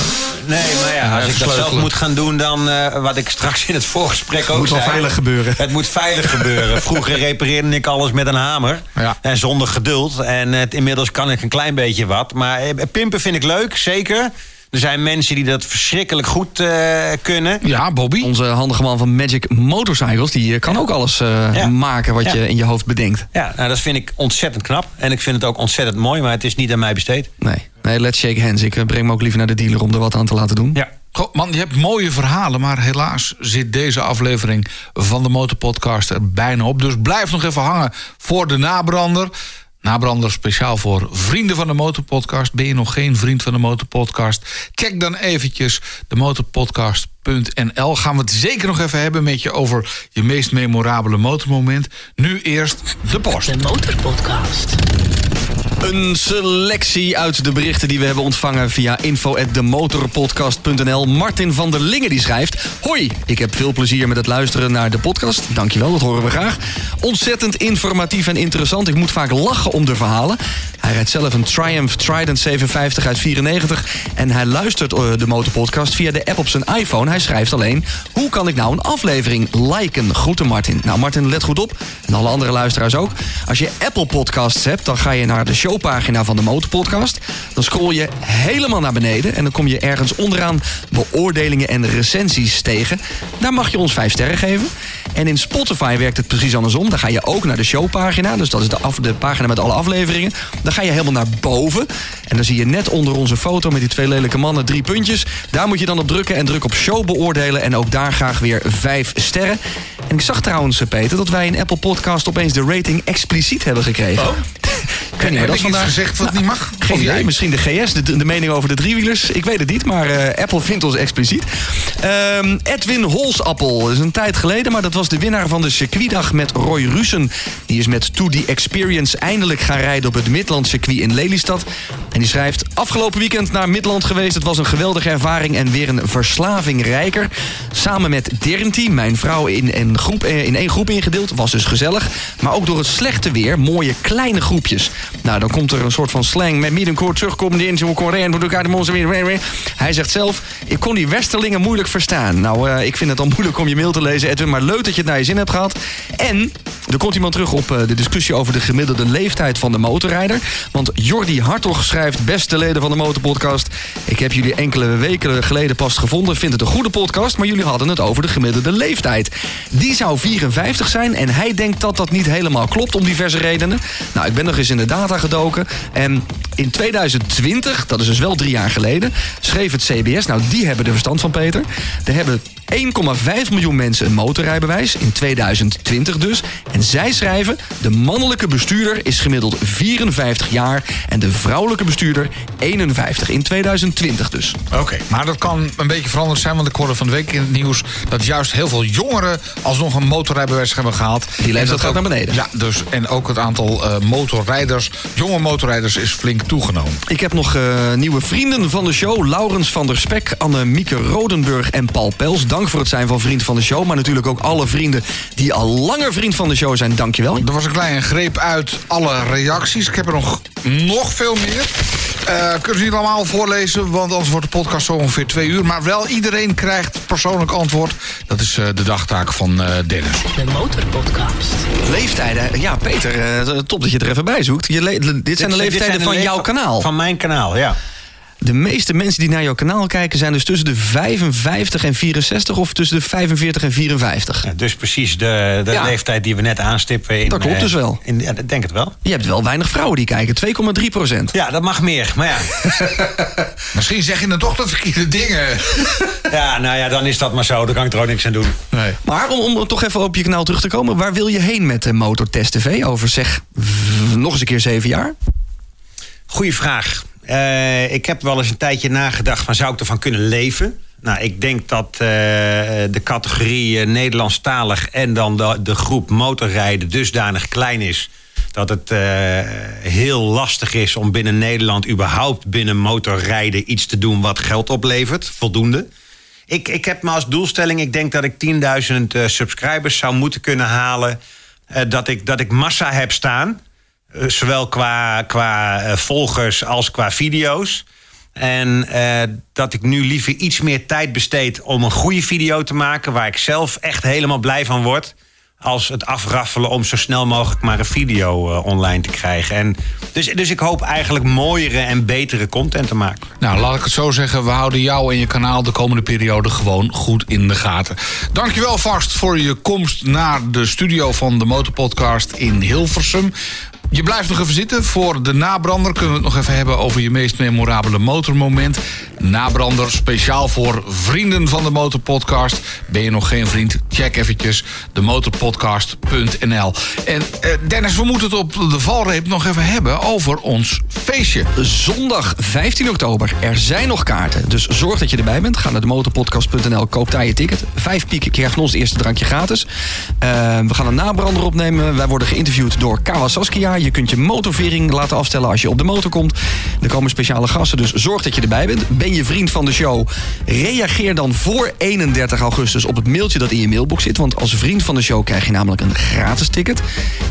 Speaker 2: Nee, maar ja, als ik dat zelf moet gaan doen, dan eh, wat ik straks in het voorgesprek ook
Speaker 4: moet wel
Speaker 2: zei.
Speaker 4: veilig gebeuren.
Speaker 2: Het moet veilig gebeuren. Vroeger repareerde ik alles met een hamer.
Speaker 3: Ja.
Speaker 2: En zonder geduld. En het, inmiddels kan ik een klein beetje wat. Maar eh, pimpen vind ik leuk, zeker. Er zijn mensen die dat verschrikkelijk goed eh, kunnen.
Speaker 3: Ja, Bobby.
Speaker 4: Onze handige man van Magic Motorcycles, die eh, kan ook alles eh,
Speaker 2: Ja.
Speaker 4: maken wat
Speaker 2: Ja.
Speaker 4: je in je hoofd bedenkt.
Speaker 2: Ja, nou, dat vind ik ontzettend knap. En ik vind het ook ontzettend mooi, maar het is niet aan mij besteed.
Speaker 4: Nee, nee let's shake hands. Ik breng me ook liever naar de dealer om er wat aan te laten doen.
Speaker 2: Ja.
Speaker 3: Goh, man, je hebt mooie verhalen, maar helaas zit deze aflevering van de Motorpodcast er bijna op. Dus blijf nog even hangen voor de nabrander. Nabrander speciaal voor vrienden van de Motorpodcast. Ben je nog geen vriend van de Motorpodcast? Check dan eventjes de motorpodcast.nl. Gaan we het zeker nog even hebben met je over je meest memorabele motormoment. Nu eerst de post.
Speaker 1: De Motorpodcast.
Speaker 4: Een selectie uit de berichten die we hebben ontvangen via info@demotorpodcast.nl. Martin van der Lingen die schrijft: Hoi, ik heb veel plezier met het luisteren naar de podcast. Dankjewel, dat horen we graag. Ontzettend informatief en interessant. Ik moet vaak lachen om de verhalen. Hij rijdt zelf een Triumph Trident 750 uit 94 en hij luistert eh, de motorpodcast via de app op zijn iPhone. Hij schrijft alleen: Hoe kan ik nou een aflevering liken? Groeten Martin. Nou, Martin, let goed op. En alle andere luisteraars ook. Als je Apple Podcasts hebt, dan ga je naar de showpagina van de Motorpodcast. Dan scroll je helemaal naar beneden en dan kom je ergens onderaan beoordelingen en recensies tegen. Daar mag je ons vijf sterren geven. En in Spotify werkt het precies andersom. Dan ga je ook naar de showpagina. Dus dat is de, af, de pagina met alle afleveringen. Dan ga je helemaal naar boven. En dan zie je net onder onze foto met die twee lelijke mannen drie puntjes. Daar moet je dan op drukken en druk op show beoordelen. En ook daar graag weer vijf sterren. En ik zag trouwens, eh, Peter, dat wij in Apple Podcast opeens de rating expliciet hebben gekregen. Ik wat
Speaker 3: ik
Speaker 4: dat vandaag...
Speaker 3: gezegd wat niet mag?
Speaker 4: Geen idee, misschien de GS, de, de mening over de driewielers. Ik weet het niet, maar eh, Apple vindt ons expliciet. Ehm, Edwin Holsappel, dat is een tijd geleden... maar dat was de winnaar van de circuitdag met Roy Russen. Die is met To The Experience eindelijk gaan rijden... op het Midland circuit in Lelystad. En die schrijft... Afgelopen weekend naar Midland geweest. Het was een geweldige ervaring en weer een verslaving rijker. Samen met Dernti, mijn vrouw, in, een groep, eh, in één groep ingedeeld. Was dus gezellig. Maar ook door het slechte weer mooie kleine groepjes. Nou, dan komt er een soort van slang met middenkoor terugkomen in monster weer. Hij zegt zelf: Ik kon die Westerlingen moeilijk verstaan. Nou, eh, ik vind het al moeilijk om je mail te lezen, Edwin, maar leuk dat je het naar je zin hebt gehad. En er komt iemand terug op eh, de discussie over de gemiddelde leeftijd van de motorrijder. Want Jordi Hartog schrijft: Beste leden van de Motorpodcast. Ik heb jullie enkele weken geleden pas gevonden. Vind het een goede podcast, maar jullie hadden het over de gemiddelde leeftijd. Die zou 54 zijn en hij denkt dat dat niet helemaal klopt om diverse redenen. Nou, ik ben nog eens in de data gedoken. En in 2020, dat is dus wel drie jaar geleden, schreef het CBS. Nou, die hebben er verstand van, Peter. Er hebben 1,5 miljoen mensen een motorrijbewijs. In 2020 dus. En zij schrijven: de mannelijke bestuurder is gemiddeld 54 jaar. En de vrouwelijke bestuurder 51. In 2020 dus.
Speaker 3: Oké, maar dat kan een beetje veranderd zijn. Want ik hoorde van de week in het nieuws dat juist heel veel jongeren alsnog een motorrijbewijs hebben gehaald.
Speaker 4: Die leeftijd gaat naar beneden.
Speaker 3: Ja, dus en ook het aantal eh, motorrijders, jonge motorrijders, is flink toegenomen.
Speaker 4: Ik heb nog eh, nieuwe vrienden van de show. Laurens van der Spek, Anne-Mieke Rodenburg en Paul Pels. Dank voor het zijn van vriend van de show. Maar natuurlijk ook alle vrienden die al langer vriend van de show zijn. Dankjewel.
Speaker 3: Er was een kleine greep uit alle reacties. Ik heb er nog, nog veel meer. Eh kunnen ze niet allemaal voorlezen, want anders wordt de podcast zo ongeveer twee uur. Maar wel iedereen krijgt persoonlijk antwoord. Dat is eh, de dagtaak van eh, Dennis.
Speaker 1: De Motorpodcast.
Speaker 4: Leeftijden. Ja, Peter, eh, top dat je het er even bij zoekt. Je dit zijn de leeftijden
Speaker 2: zijn de
Speaker 4: van
Speaker 2: leef-
Speaker 4: jouw kanaal.
Speaker 2: Van mijn kanaal, ja.
Speaker 4: De meeste mensen die naar jouw kanaal kijken zijn dus tussen de 55 en 64 of tussen de 45 en 54.
Speaker 2: Ja, Dus precies de, de
Speaker 4: Ja.
Speaker 2: leeftijd die we net aanstippen. In,
Speaker 4: Dat klopt
Speaker 2: eh,
Speaker 4: dus wel.
Speaker 2: In, ja, ik denk het wel.
Speaker 4: Je hebt wel weinig vrouwen die kijken, 2,3 procent.
Speaker 2: Ja, dat mag meer. Maar ja,
Speaker 3: Misschien zeg je dan toch de verkeerde dingen.
Speaker 2: ja, nou ja, dan is dat maar zo. Daar kan ik er ook niks aan doen.
Speaker 3: Nee.
Speaker 4: Maar om, om toch even op je kanaal terug te komen, waar wil je heen met de Motortest TV? Over zeg v- nog eens een keer zeven jaar?
Speaker 2: Goeie vraag. Eh, ik heb wel eens een tijdje nagedacht van zou ik ervan kunnen leven? Nou, ik denk dat eh, de categorie eh, Nederlandstalig en dan de, de groep motorrijden dusdanig klein is dat het heel lastig is om binnen Nederland überhaupt binnen motorrijden iets te doen wat geld oplevert, voldoende. Ik, ik heb me als doelstelling, ik denk dat ik 10.000 eh, subscribers zou moeten kunnen halen. dat, ik, dat ik massa heb staan. Eh, zowel qua, qua eh, volgers als qua video's. En eh, dat ik nu liever iets meer tijd besteed om een goede video te maken. waar ik zelf echt helemaal blij van word. Als het afraffelen om zo snel mogelijk maar een video online te krijgen. En dus, dus ik hoop eigenlijk mooiere en betere content te maken.
Speaker 3: Nou, laat ik het zo zeggen. We houden jou en je kanaal de komende periode gewoon goed in de gaten. Dankjewel vast voor je komst naar de studio van de Motorpodcast in Hilversum. Je blijft nog even zitten. Voor de nabrander kunnen we het nog even hebben over je meest memorabele motormoment. Nabrander speciaal voor vrienden van de Motorpodcast. Ben je nog geen vriend? Check eventjes demotorpodcast.nl. En eh, Dennis, we moeten het op de valreep nog even hebben over ons feestje.
Speaker 4: Zondag 15 oktober. Er zijn nog kaarten. Dus zorg dat je erbij bent. Ga naar de motorpodcast.nl. Koop daar je ticket. Vijf pieken krijgt van ons eerste drankje gratis. Eh, we gaan een nabrander opnemen. Wij worden geïnterviewd door Kawa Je kunt je motorvering laten afstellen als je op de motor komt. Er komen speciale gasten. Dus zorg dat je erbij bent. Ben je vriend van de show? Reageer dan voor 31 augustus op het mailtje dat in je mailbox zit. Want als vriend van de show krijg je namelijk een gratis ticket.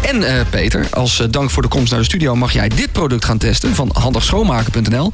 Speaker 4: En eh, Peter, als eh, dank voor de komst naar de studio mag jij dit product gaan testen van handigschoonmaken.nl.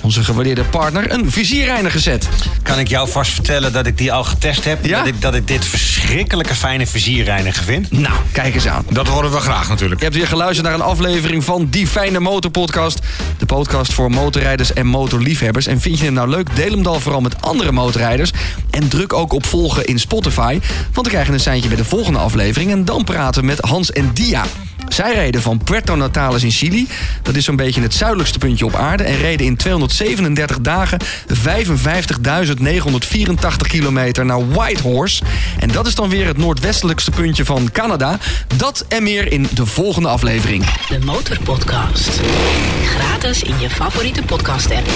Speaker 4: Onze gewaardeerde partner, een vizierreiniger set.
Speaker 2: Kan ik jou vast vertellen dat ik die al getest heb?
Speaker 4: Ja?
Speaker 2: Dat, ik, dat ik dit verschrikkelijke fijne vizierreiniger vind?
Speaker 4: Nou, kijk eens aan.
Speaker 3: Dat horen we graag natuurlijk.
Speaker 4: Je hebt weer geluisterd naar een aflevering van Die Fijne Motorpodcast. De podcast voor motorrijders en motorliefhebbers. En vind je hem nou leuk? Deel hem dan vooral met andere motorrijders. En druk ook op volgen in Spotify. Want dan krijg je een seintje bij de volgende aflevering. En dan praten we met Hans en Dia. Zij reden van Puerto Natales in Chili, dat is zo'n beetje het zuidelijkste puntje op aarde, en reden in 237 dagen 55.984 kilometer naar Whitehorse. En dat is dan weer het noordwestelijkste puntje van Canada. Dat en meer in de volgende aflevering.
Speaker 1: De Motorpodcast. Gratis in je favoriete podcast app.